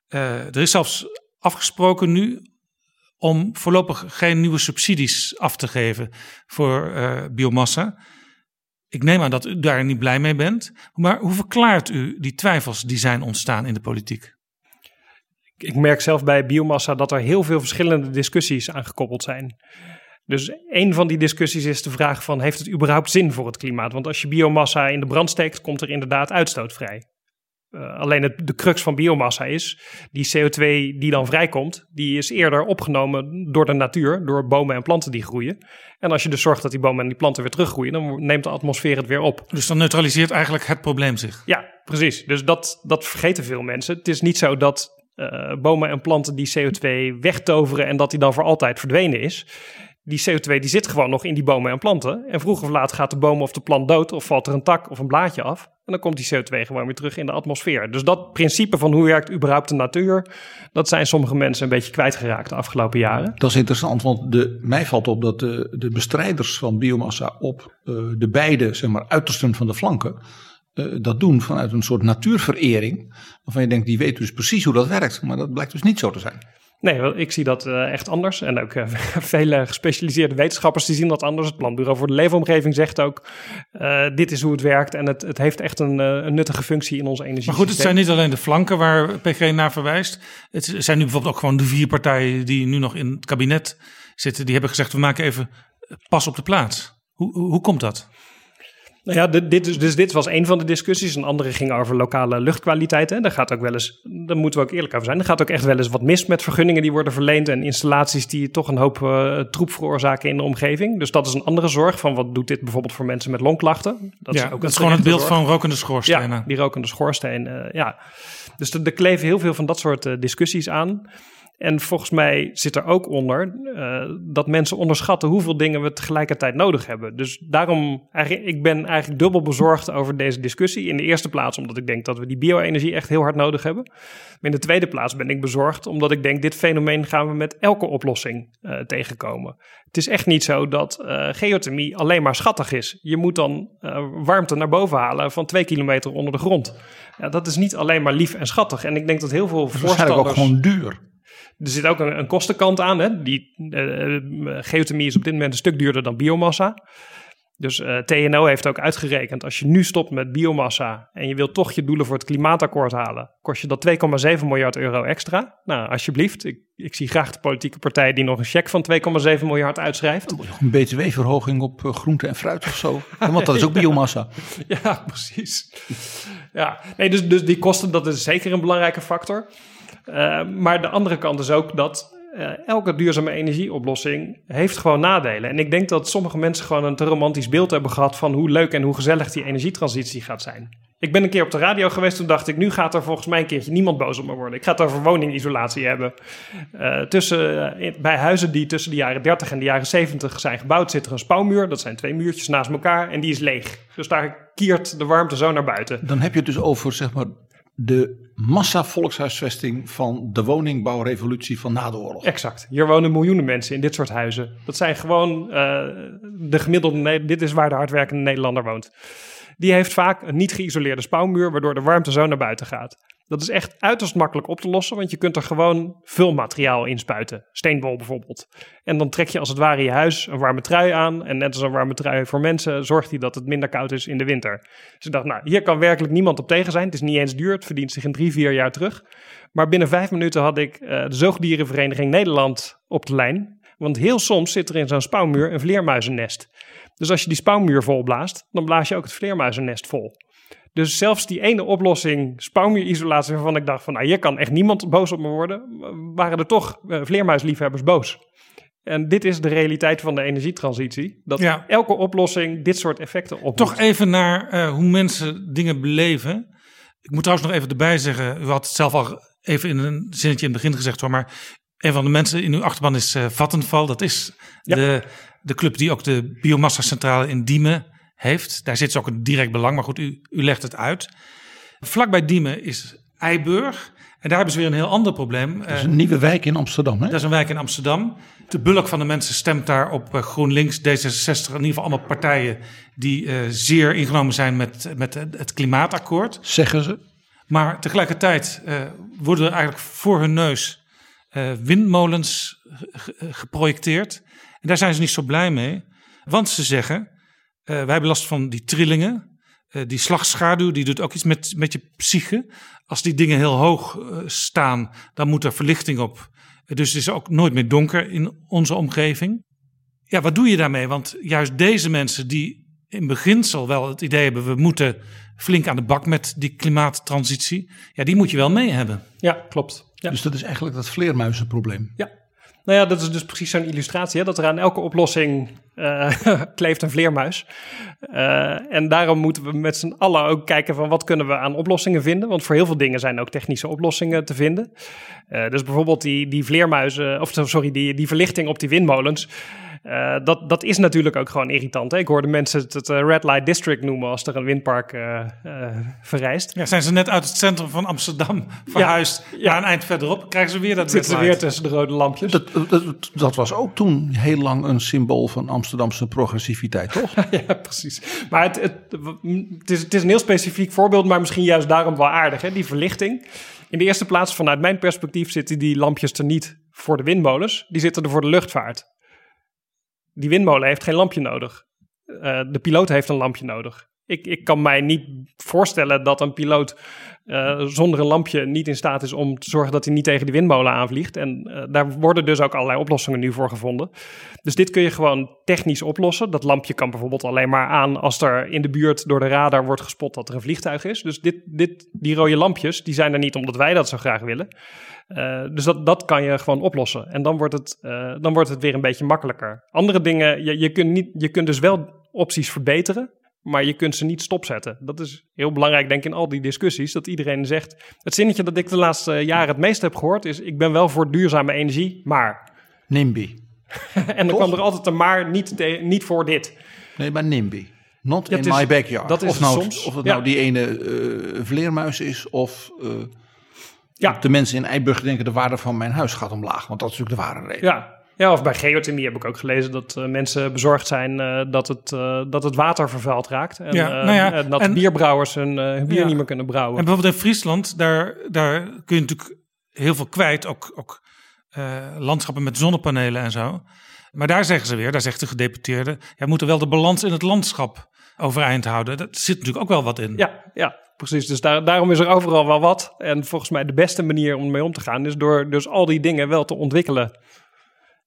Eh, er is zelfs afgesproken nu om voorlopig geen nieuwe subsidies af te geven voor biomassa. Ik neem aan dat u daar niet blij mee bent. Maar hoe verklaart u die twijfels die zijn ontstaan in de politiek? ik merk zelf bij biomassa dat er heel veel verschillende discussies aan gekoppeld zijn. Dus een van die discussies is de vraag van heeft het überhaupt zin voor het klimaat? Want als je biomassa in de brand steekt, komt er inderdaad uitstoot vrij. Eh, alleen het, de crux van biomassa is, die CO2 die dan vrijkomt, die is eerder opgenomen door de natuur, door bomen en planten die groeien. En als je dus zorgt dat die bomen en die planten weer teruggroeien, dan neemt de atmosfeer het weer op. Dus dan neutraliseert eigenlijk het probleem zich. Ja, precies. Dus dat, dat vergeten veel mensen. Het is niet zo dat eh, bomen en planten die CO2 wegtoveren en dat die dan voor altijd verdwenen is. Die CO2 die zit gewoon nog in die bomen en planten. En vroeg of laat gaat de boom of de plant dood of valt er een tak of een blaadje af. En dan komt die CO2 gewoon weer terug in de atmosfeer. Dus dat principe van hoe werkt überhaupt de natuur, dat zijn sommige mensen een beetje kwijtgeraakt de afgelopen jaren. Dat is interessant, want de, mij valt op dat de, de bestrijders van biomassa op eh, de beide zeg maar, uitersten van de flanken eh, dat doen vanuit een soort natuurverering. Waarvan je denkt, die weten dus precies hoe dat werkt. Maar dat blijkt dus niet zo te zijn. Nee, ik zie dat eh, echt anders. En ook eh, vele gespecialiseerde wetenschappers die zien dat anders. Het Planbureau voor de Leefomgeving zegt ook... eh, dit is hoe het werkt en het, het heeft echt een, een nuttige functie in ons energie. Maar goed, het zijn niet alleen de flanken waar PG naar verwijst. Het zijn nu bijvoorbeeld ook gewoon de vier partijen die nu nog in het kabinet zitten. Die hebben gezegd, we maken even pas op de plaats. Hoe, hoe komt dat? Nou ja, dit, dit, dus dit was een van de discussies. Een andere ging over lokale luchtkwaliteit. Hè. Daar gaat ook wel eens, daar moeten we ook eerlijk over zijn. Er gaat ook echt wel eens wat mis met vergunningen die worden verleend. En installaties die toch een hoop uh, troep veroorzaken in de omgeving. Dus dat is een andere zorg. Van wat doet dit bijvoorbeeld voor mensen met longklachten? Dat ja, is ook dat is gewoon het beeld zorg. van rokende schoorstenen. Ja, die rokende schoorsteen. Uh, ja. Dus er, er kleven heel veel van dat soort uh, discussies aan. En volgens mij zit er ook onder uh, dat mensen onderschatten hoeveel dingen we tegelijkertijd nodig hebben. Dus daarom, eigenlijk, ik ben eigenlijk dubbel bezorgd over deze discussie. In de eerste plaats omdat ik denk dat we die bio-energie echt heel hard nodig hebben. Maar in de tweede plaats ben ik bezorgd omdat ik denk dit fenomeen gaan we met elke oplossing uh, tegenkomen. Het is echt niet zo dat uh, geothermie alleen maar schattig is. Je moet dan warmte naar boven halen van twee kilometer onder de grond. Ja, dat is niet alleen maar lief en schattig. En ik denk dat heel veel. Het is ook gewoon duur. Er zit ook een, een kostenkant aan. Hè? Die, uh, geothermie is op dit moment een stuk duurder dan biomassa. Dus uh, TNO heeft ook uitgerekend, als je nu stopt met biomassa en je wilt toch je doelen voor het klimaatakkoord halen, kost je dat 2,7 miljard euro extra. Nou, alsjeblieft, ik, ik zie graag de politieke partij die nog een cheque van 2,7 miljard uitschrijft. Een btw-verhoging op uh, groente en fruit of zo, want dat is ook biomassa. ja, precies. Ja, nee, dus, dus die kosten, dat is zeker een belangrijke factor. Uh, maar de andere kant is ook dat uh, elke duurzame energieoplossing heeft gewoon nadelen. En ik denk dat sommige mensen gewoon een te romantisch beeld hebben gehad van hoe leuk en hoe gezellig die energietransitie gaat zijn. Ik ben een keer op de radio geweest, toen dacht ik, nu gaat er volgens mij een keertje niemand boos op me worden. Ik ga het over woningisolatie hebben. Uh, tussen, bij huizen die tussen de jaren 30 en de jaren 70 zijn gebouwd, zit er een spouwmuur. Dat zijn twee muurtjes naast elkaar en die is leeg. Dus daar kiert de warmte zo naar buiten. Dan heb je het dus over, zeg maar, de massa-volkshuisvesting van de woningbouwrevolutie van na de oorlog. Exact. Hier wonen miljoenen mensen in dit soort huizen. Dat zijn gewoon uh, de gemiddelde. Dit is waar de hardwerkende Nederlander woont. Die heeft vaak een niet geïsoleerde spouwmuur, waardoor de warmte zo naar buiten gaat. Dat is echt uiterst makkelijk op te lossen, want je kunt er gewoon vulmateriaal in spuiten. Steenbol bijvoorbeeld. En dan trek je als het ware je huis een warme trui aan. En net als een warme trui voor mensen zorgt hij dat het minder koud is in de winter. Dus ik dacht, nou, hier kan werkelijk niemand op tegen zijn. Het is niet eens duur, het verdient zich in drie, vier jaar terug. Maar binnen vijf minuten had ik uh, de Zoogdierenvereniging Nederland op de lijn. Want heel soms zit er in zo'n spouwmuur een vleermuizennest. Dus als je die spouwmuur volblaast, dan blaas je ook het vleermuizennest vol. Dus zelfs die ene oplossing, spouwmuurisolatie, waarvan ik dacht van nou hier kan echt niemand boos op me worden, waren er toch uh, vleermuisliefhebbers boos. En dit is de realiteit van de energietransitie. Dat ja. elke oplossing dit soort effecten op. Toch even naar uh, hoe mensen dingen beleven. Ik moet trouwens nog even erbij zeggen, u had het zelf al even in een zinnetje in het begin gezegd hoor, maar een van de mensen in uw achterban is uh, Vattenfall. Dat is ja. de, de club die ook de biomassa-centrale in Diemen heeft. Daar zit ze ook een direct belang, maar goed, u, u legt het uit. Vlakbij Diemen is Eiburg. En daar hebben ze weer een heel ander probleem. Dat is een nieuwe wijk in Amsterdam, hè? Dat is een wijk in Amsterdam. De bulk van de mensen stemt daar op eh, GroenLinks, D66, in ieder geval allemaal partijen die uh, zeer ingenomen zijn met, met het klimaatakkoord. Zeggen ze. Maar tegelijkertijd uh, worden er eigenlijk voor hun neus uh, windmolens geprojecteerd. En daar zijn ze niet zo blij mee. Want ze zeggen, uh, wij hebben last van die trillingen. Die slagschaduw, die doet ook iets met, met je psyche. Als die dingen heel hoog staan, dan moet er verlichting op. dus het is ook nooit meer donker in onze omgeving. Ja, wat doe je daarmee? Want juist deze mensen die in beginsel wel het idee hebben... we moeten flink aan de bak met die klimaattransitie... ja, die moet je wel mee hebben. Ja, klopt. Ja. Dus dat is eigenlijk dat vleermuizenprobleem. Ja, nou ja, dat is dus precies zo'n illustratie. Hè? Dat er aan elke oplossing uh, kleeft een vleermuis. Uh, en daarom moeten we met z'n allen ook kijken van wat kunnen we aan oplossingen vinden. Want voor heel veel dingen zijn ook technische oplossingen te vinden. Uh, dus bijvoorbeeld die, die vleermuizen, of sorry, die, die verlichting op die windmolens. Uh, dat, dat is natuurlijk ook gewoon irritant. Hè? Ik hoorde mensen het, het Red Light District noemen als er een windpark uh, uh, verrijst. Ja, zijn ze net uit het centrum van Amsterdam verhuisd ja, ja. een eind verderop, krijgen ze weer dat Zitten ze weer tussen de rode lampjes. Dat, dat, dat, was ook toen heel lang een symbool van Amsterdamse progressiviteit, toch? ja, precies. Maar het, het, het, is, het is een heel specifiek voorbeeld, maar misschien juist daarom wel aardig, hè? die verlichting. In de eerste plaats, vanuit mijn perspectief, zitten die lampjes er niet voor de windmolens. Die zitten er voor de luchtvaart die windmolen heeft geen lampje nodig. Uh, de piloot heeft een lampje nodig. Ik, ik kan mij niet voorstellen dat een piloot uh, zonder een lampje niet in staat is om te zorgen dat hij niet tegen die windmolen aanvliegt. En uh, daar worden dus ook allerlei oplossingen nu voor gevonden. Dus dit kun je gewoon technisch oplossen. Dat lampje kan bijvoorbeeld alleen maar aan als er in de buurt door de radar wordt gespot dat er een vliegtuig is. Dus dit, dit, die rode lampjes, die zijn er niet omdat wij dat zo graag willen. Uh, dus dat, dat kan je gewoon oplossen. En dan wordt het, dan wordt het weer een beetje makkelijker. Andere dingen, je, je, kunt niet, je kunt dus wel opties verbeteren maar je kunt ze niet stopzetten. Dat is heel belangrijk, denk ik, in al die discussies. Dat iedereen zegt. Het zinnetje dat ik de laatste jaren het meest heb gehoord is: Ik ben wel voor duurzame energie, maar. NIMBY. en dan kwam er altijd een maar niet, niet voor dit. Nee, maar NIMBY. Not in my backyard. Dat is of, nou, soms. of het nou die ene uh, vleermuis is of. Uh, ja. De mensen in Eiburg denken de waarde van mijn huis gaat omlaag. Want dat is natuurlijk de ware reden. Ja, ja, of bij geothermie heb ik ook gelezen dat uh, mensen bezorgd zijn uh, dat, het, uh, dat het water vervuild raakt. En, ja, nou ja, en dat en, bierbrouwers hun, hun bier ja. niet meer kunnen brouwen. En bijvoorbeeld in Friesland, daar, daar kun je natuurlijk heel veel kwijt. Ook, ook landschappen met zonnepanelen en zo. Maar daar zeggen ze weer, daar zegt de gedeputeerde... ja, we moeten wel de balans in het landschap overeind houden. Dat zit natuurlijk ook wel wat in. Ja, ja precies. Dus daar, daarom is er overal wel wat. En volgens mij de beste manier om mee om te gaan... is door dus al die dingen wel te ontwikkelen...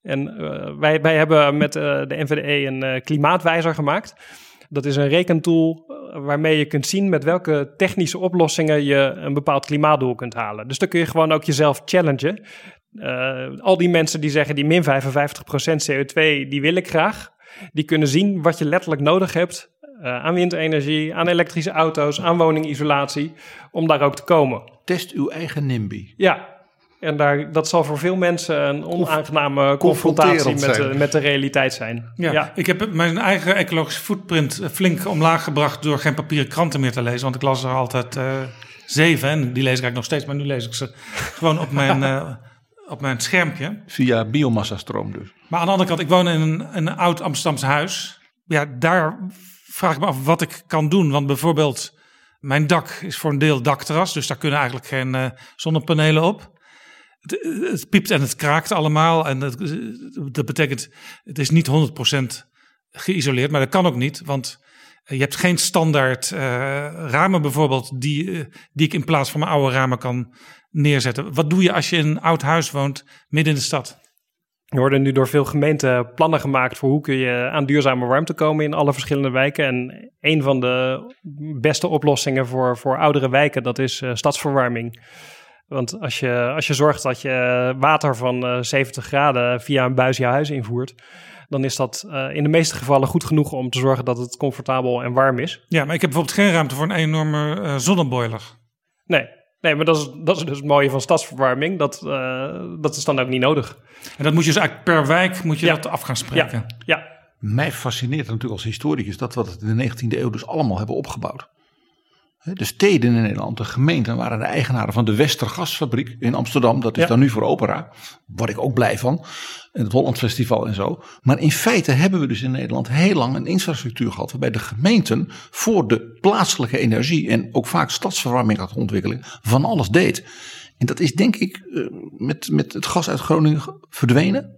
En uh, wij, wij hebben met uh, de NVDE een uh, klimaatwijzer gemaakt. Dat is een rekentool waarmee je kunt zien met welke technische oplossingen je een bepaald klimaatdoel kunt halen. Dus dan kun je gewoon ook jezelf challengen. al die mensen die zeggen die min 55% CO2, die wil ik graag. Die kunnen zien wat je letterlijk nodig hebt aan windenergie, aan elektrische auto's, aan woningisolatie, om daar ook te komen. Test uw eigen NIMBY. Ja, en daar, dat zal voor veel mensen een onaangename confrontatie met de, met de realiteit zijn. Ja, ja, ik heb mijn eigen ecologische footprint flink omlaag gebracht door geen papieren kranten meer te lezen. Want ik las er altijd uh, zeven en die lees ik eigenlijk nog steeds, maar nu lees ik ze gewoon op mijn, uh, op mijn schermpje. Via biomassastroom dus. Maar aan de andere kant, ik woon in een, een oud Amsterdamse huis. Ja, daar vraag me af wat ik kan doen. Want bijvoorbeeld, mijn dak is voor een deel dakterras, dus daar kunnen eigenlijk geen uh, zonnepanelen op. Het, piept en het kraakt allemaal. En dat, betekent, het is niet 100% geïsoleerd, maar dat kan ook niet. Want je hebt geen standaard uh, ramen bijvoorbeeld, die, die ik in plaats van mijn oude ramen kan neerzetten. Wat doe je als je in een oud huis woont, midden in de stad? Er worden nu door veel gemeenten plannen gemaakt voor hoe kun je aan duurzame warmte komen in alle verschillende wijken. En een van de beste oplossingen voor, voor oudere wijken, dat is uh, stadsverwarming. Want als je, als je zorgt dat je water van uh, 70 graden via een buis je huis invoert, dan is dat uh, in de meeste gevallen goed genoeg om te zorgen dat het comfortabel en warm is. Ja, maar ik heb bijvoorbeeld geen ruimte voor een enorme zonneboiler. Nee, nee maar dat is, dat is dus het mooie van stadsverwarming. Dat, uh, dat is dan ook niet nodig. En dat moet je dus eigenlijk per wijk moet je ja. dat af gaan spreken. Ja, ja. Mij fascineert natuurlijk als historicus dat we het in de 19e eeuw dus allemaal hebben opgebouwd. De steden in Nederland, de gemeenten waren de eigenaren van de Westergasfabriek in Amsterdam. Dat is ja. dan nu voor opera. Word ik ook blij van. En het Holland Festival en zo. Maar in feite hebben we dus in Nederland heel lang een infrastructuur gehad. Waarbij de gemeenten voor de plaatselijke energie en ook vaak stadsverwarming had ontwikkeling van alles deed. En dat is denk ik met, met het gas uit Groningen verdwenen.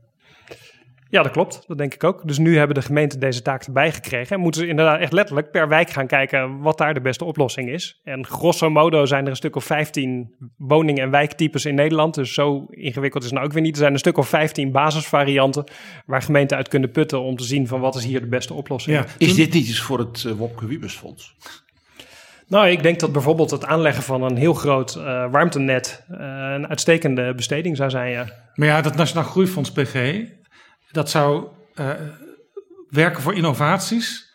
Ja, dat klopt. Dat denk ik ook. Dus nu hebben de gemeenten deze taak erbij gekregen. En moeten ze inderdaad echt letterlijk per wijk gaan kijken wat daar de beste oplossing is. En grosso modo zijn er een stuk of 15 woning- en wijktypes in Nederland. Dus zo ingewikkeld is het nou ook weer niet. Er zijn een stuk of 15 basisvarianten waar gemeenten uit kunnen putten om te zien van wat is hier de beste oplossing. Ja. Is dit niet iets voor het uh, Wopke Wiebesfonds? Nou, ik denk dat bijvoorbeeld het aanleggen van een heel groot uh, warmtenet uh, een uitstekende besteding zou zijn. Ja. Maar ja, dat Nationaal Groeifonds PG, dat zou uh, werken voor innovaties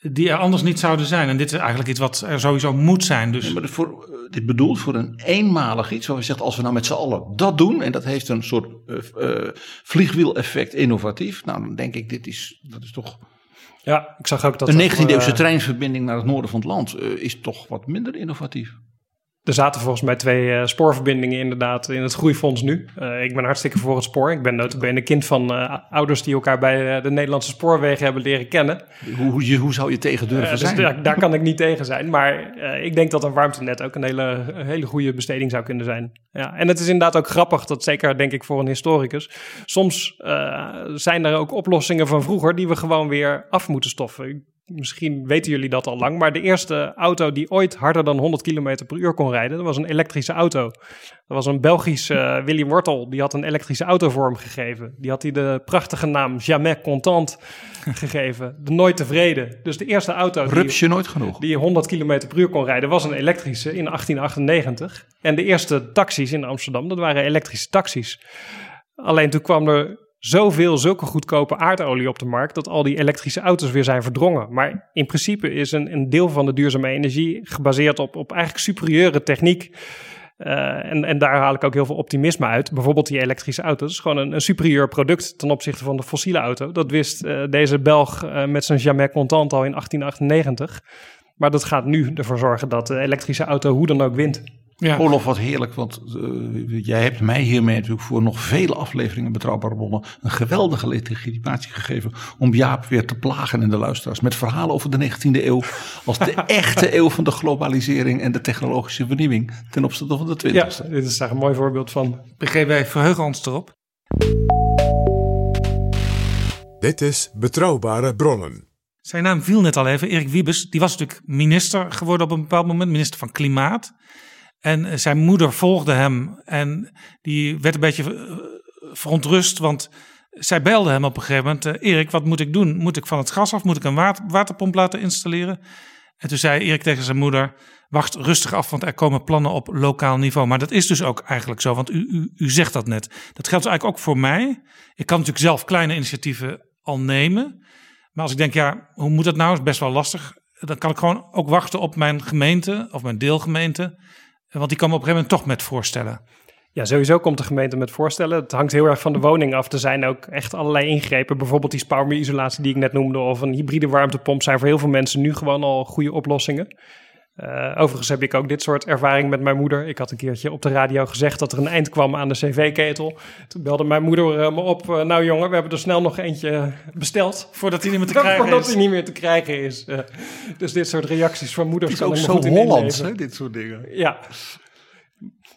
die er anders niet zouden zijn. En dit is eigenlijk iets wat er sowieso moet zijn. Dus. Ja, maar voor, uh, dit bedoelt voor een eenmalig iets. Zoals je zegt, als we nou met z'n allen dat doen. En dat heeft een soort uh, vliegwiel-effect innovatief. Nou, dan denk ik, dit is, dat is toch... Ja, ik zag ook dat... Een 19e-eeuwse treinverbinding naar het noorden van het land is toch wat minder innovatief. Er zaten volgens mij twee uh, spoorverbindingen inderdaad in het groeifonds nu. Uh, ik ben hartstikke voor het spoor. Ik ben notabene kind van uh, ouders die elkaar bij de Nederlandse spoorwegen hebben leren kennen. Hoe, hoe, hoe zou je tegen durven dus zijn? Daar, daar, kan ik niet tegen zijn. Maar ik denk dat een warmtenet ook een hele, een hele goede besteding zou kunnen zijn. Ja, en het is inderdaad ook grappig, dat zeker denk ik voor een historicus. Soms zijn er ook oplossingen van vroeger die we gewoon weer af moeten stoffen Misschien weten jullie dat al lang, maar de eerste auto die ooit harder dan 100 km per uur kon rijden, dat was een elektrische auto. Dat was een Belgisch uh, Willy Wortel, die had een elektrische auto vorm gegeven. Die had hij de prachtige naam Jamais Content gegeven, de nooit tevreden. Dus de eerste auto Rupsje nooit genoeg. die 100 km per uur kon rijden, was een elektrische in 1898. En de eerste taxis in Amsterdam, dat waren elektrische taxis. Alleen toen kwam er zoveel zulke goedkope aardolie op de markt dat al die elektrische auto's weer zijn verdrongen. Maar in principe is een, een deel van de duurzame energie gebaseerd op, op eigenlijk superieure techniek. Uh, en, en daar haal ik ook heel veel optimisme uit. Bijvoorbeeld die elektrische auto's. is gewoon een, een superieur product ten opzichte van de fossiele auto. Dat wist uh, deze Belg uh, met zijn Jamais Contant al in 1898. Maar dat gaat nu ervoor zorgen dat de elektrische auto hoe dan ook wint. Ja. Olof, wat heerlijk, want uh, jij hebt mij hiermee natuurlijk voor nog vele afleveringen Betrouwbare Bronnen een geweldige legitimatie gegeven om Jaap weer te plagen in de luisteraars met verhalen over de 19e eeuw als de echte eeuw van de globalisering en de technologische vernieuwing ten opzichte van de 20e. Ja, dit is daar een mooi voorbeeld van. PG, wij verheugen ons erop. Dit is Betrouwbare Bronnen. Zijn naam viel net al even, Erik Wiebes. Die was natuurlijk minister geworden op een bepaald moment, minister van Klimaat. En zijn moeder volgde hem en die werd een beetje verontrust, want zij belde hem op een gegeven moment: Erik, wat moet ik doen? Moet ik van het gas af? Moet ik een water, waterpomp laten installeren? En toen zei Erik tegen zijn moeder: Wacht rustig af, want er komen plannen op lokaal niveau. Maar dat is dus ook eigenlijk zo, want u, u, u zegt dat net. Dat geldt eigenlijk ook voor mij. Ik kan natuurlijk zelf kleine initiatieven al nemen. Maar als ik denk, ja, hoe moet dat nou? Is best wel lastig. Dan kan ik gewoon ook wachten op mijn gemeente of mijn deelgemeente. Want die komen op een gegeven moment toch met voorstellen. Ja, sowieso komt de gemeente met voorstellen. Het hangt heel erg van de woning af. Er zijn ook echt allerlei ingrepen. Bijvoorbeeld die spouwmuurisolatie die ik net noemde... of een hybride warmtepomp zijn voor heel veel mensen nu gewoon al goede oplossingen. Uh, overigens heb ik ook dit soort ervaring met mijn moeder. Ik had een keertje op de radio gezegd dat er een eind kwam aan de cv-ketel. Toen belde mijn moeder uh, me op. Uh, nou jongen, we hebben er snel nog eentje besteld. Voordat hij niet meer te krijgen Voordat is. hij niet meer te krijgen is. dus dit soort reacties van moeders Het is ook zo Hollands, hè, dit soort dingen. Ja.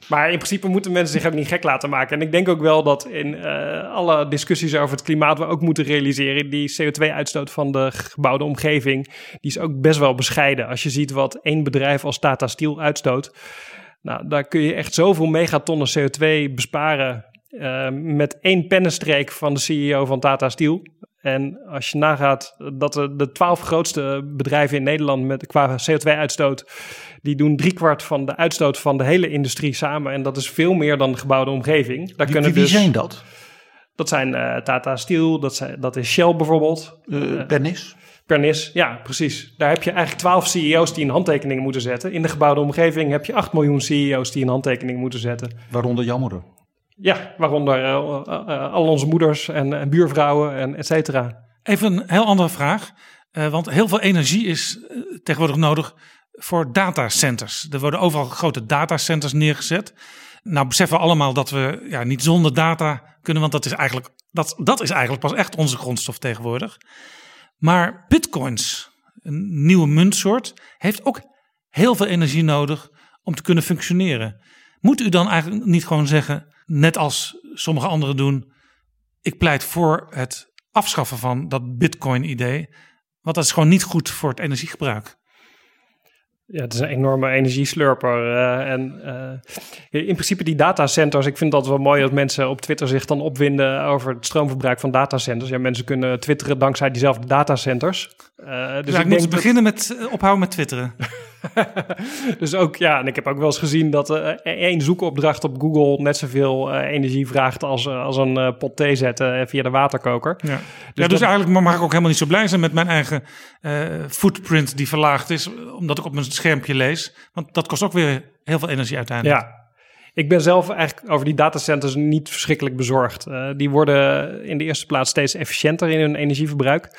Maar in principe moeten mensen zich ook niet gek laten maken. En ik denk ook wel dat in uh, alle discussies over het klimaat we ook moeten realiseren... die CO2-uitstoot van de gebouwde omgeving, die is ook best wel bescheiden. Als je ziet wat één bedrijf als Tata Steel uitstoot... Nou, daar kun je echt zoveel megatonnen CO2 besparen... Uh, met één pennenstreek van de CEO van Tata Steel. En als je nagaat dat de, twaalf grootste bedrijven in Nederland met, qua CO2-uitstoot, die doen driekwart van de uitstoot van de hele industrie samen. En dat is veel meer dan de gebouwde omgeving. Daar wie, wie dus, zijn dat? Dat zijn uh, Tata Steel, dat, zijn, dat is Shell bijvoorbeeld. Uh, Pernis? Pernis, ja, precies. Daar heb je eigenlijk 12 CEO's die een handtekening moeten zetten. In de gebouwde omgeving heb je 8 miljoen CEO's die een handtekening moeten zetten. Waaronder moeder? Ja, waaronder uh, uh, al onze moeders en, en, buurvrouwen en et cetera. Even een heel andere vraag. Want heel veel energie is tegenwoordig nodig voor datacenters. Er worden overal grote datacenters neergezet. Nou beseffen we allemaal dat we ja, niet zonder data kunnen, want dat is, eigenlijk, dat, dat is eigenlijk pas echt onze grondstof tegenwoordig. Maar bitcoins, een nieuwe muntsoort, heeft ook heel veel energie nodig om te kunnen functioneren. Moet u dan eigenlijk niet gewoon zeggen, net als sommige anderen doen, ik pleit voor het afschaffen van dat bitcoin-idee, want dat is gewoon niet goed voor het energiegebruik. Ja, het is een enorme energieslurper. Uh, en uh, in principe die datacenters, ik vind dat wel mooi dat mensen op Twitter zich dan opwinden over het stroomverbruik van datacenters. Ja, mensen kunnen twitteren dankzij diezelfde datacenters. Uh, dus ja, ik, ik moet beginnen met ophouden met twitteren. dus ook, ja, en ik heb ook wel eens gezien dat uh, één zoekopdracht op Google net zoveel uh, energie vraagt als, uh, als een pot thee zetten via de waterkoker. Ja, dus, ja, dus dat... eigenlijk mag ik ook helemaal niet zo blij zijn met mijn eigen footprint die verlaagd is, omdat ik op mijn schermpje lees. Want dat kost ook weer heel veel energie uiteindelijk. Ja. Ik ben zelf eigenlijk over die datacenters niet verschrikkelijk bezorgd. die worden in de eerste plaats steeds efficiënter in hun energieverbruik.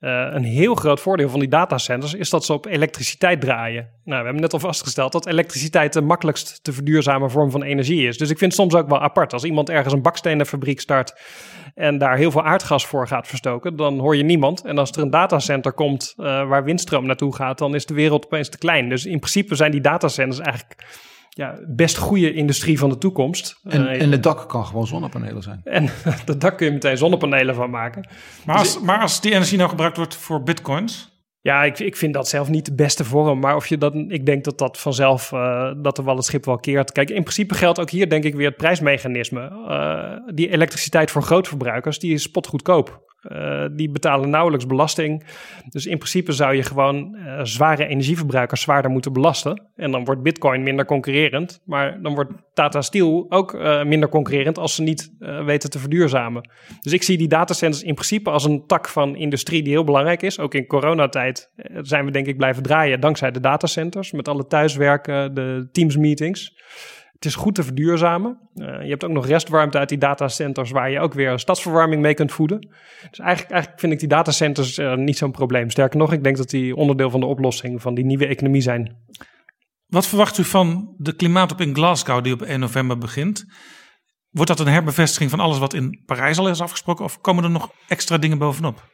Uh, een heel groot voordeel van die datacenters is dat ze op elektriciteit draaien. Nou, we hebben net al vastgesteld dat elektriciteit de makkelijkst te verduurzamen vorm van energie is. Dus ik vind het soms ook wel apart. Als iemand ergens een bakstenenfabriek start en daar heel veel aardgas voor gaat verstoken, dan hoor je niemand. En als er een datacenter komt uh, waar windstroom naartoe gaat, dan is de wereld opeens te klein. Dus in principe zijn die datacenters eigenlijk ja, best goede industrie van de toekomst. En, uh, en het dak kan gewoon zonnepanelen zijn. En het dak kun je meteen zonnepanelen van maken. Maar als, dus, maar als die energie nou gebruikt wordt voor bitcoins? Ja, ik, ik vind dat zelf niet de beste vorm. Maar of je dat, ik denk dat dat vanzelf, uh, dat er wel het schip wel keert. Kijk, in principe geldt ook hier denk ik weer het prijsmechanisme. Uh, die elektriciteit voor grootverbruikers, die is spotgoedkoop. Uh, die betalen nauwelijks belasting. Dus in principe zou je gewoon uh, zware energieverbruikers zwaarder moeten belasten. En dan wordt Bitcoin minder concurrerend. Maar dan wordt Tata Steel ook uh, minder concurrerend als ze niet weten te verduurzamen. Dus ik zie die datacenters in principe als een tak van industrie die heel belangrijk is. Ook in coronatijd zijn we denk ik blijven draaien dankzij de datacenters. Met alle thuiswerken, de Teams meetings. Het is goed te verduurzamen. Uh, je hebt ook nog restwarmte uit die datacenters waar je ook weer stadsverwarming mee kunt voeden. Dus eigenlijk, eigenlijk vind ik die datacenters uh, niet zo'n probleem. Sterker nog, ik denk dat die onderdeel van de oplossing van die nieuwe economie zijn. Wat verwacht u van de klimaatop in Glasgow die op 1 november begint? Wordt dat een herbevestiging van alles wat in Parijs al is afgesproken of komen er nog extra dingen bovenop?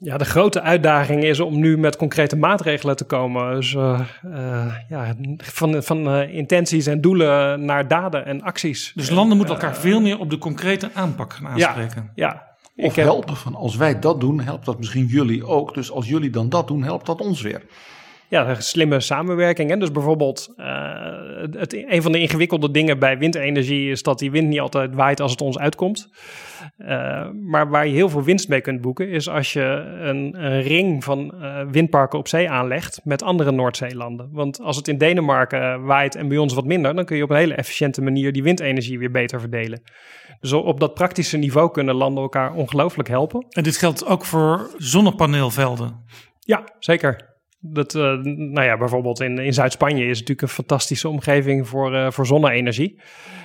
Ja, de grote uitdaging is om nu met concrete maatregelen te komen. Dus uh, uh, ja, van, van uh, intenties en doelen naar daden en acties. Dus landen moeten elkaar veel meer op de concrete aanpak gaan aanspreken. Ja, ja. Of heb... helpen van als wij dat doen, helpt dat misschien jullie ook. Dus als jullie dan dat doen, helpt dat ons weer. Ja, slimme samenwerking. Hè? Dus bijvoorbeeld, het, een van de ingewikkelde dingen bij windenergie is dat die wind niet altijd waait als het ons uitkomt. Uh, maar waar je heel veel winst mee kunt boeken, is als je een, een ring van uh, windparken op zee aanlegt met andere Noordzeelanden. Want als het in Denemarken waait en bij ons wat minder, dan kun je op een hele efficiënte manier die windenergie weer beter verdelen. Dus op dat praktische niveau kunnen landen elkaar ongelooflijk helpen. En dit geldt ook voor zonnepaneelvelden? Ja, zeker. Dat, uh, nou ja, bijvoorbeeld in, in Zuid-Spanje is natuurlijk een fantastische omgeving voor, uh, voor zonne-energie.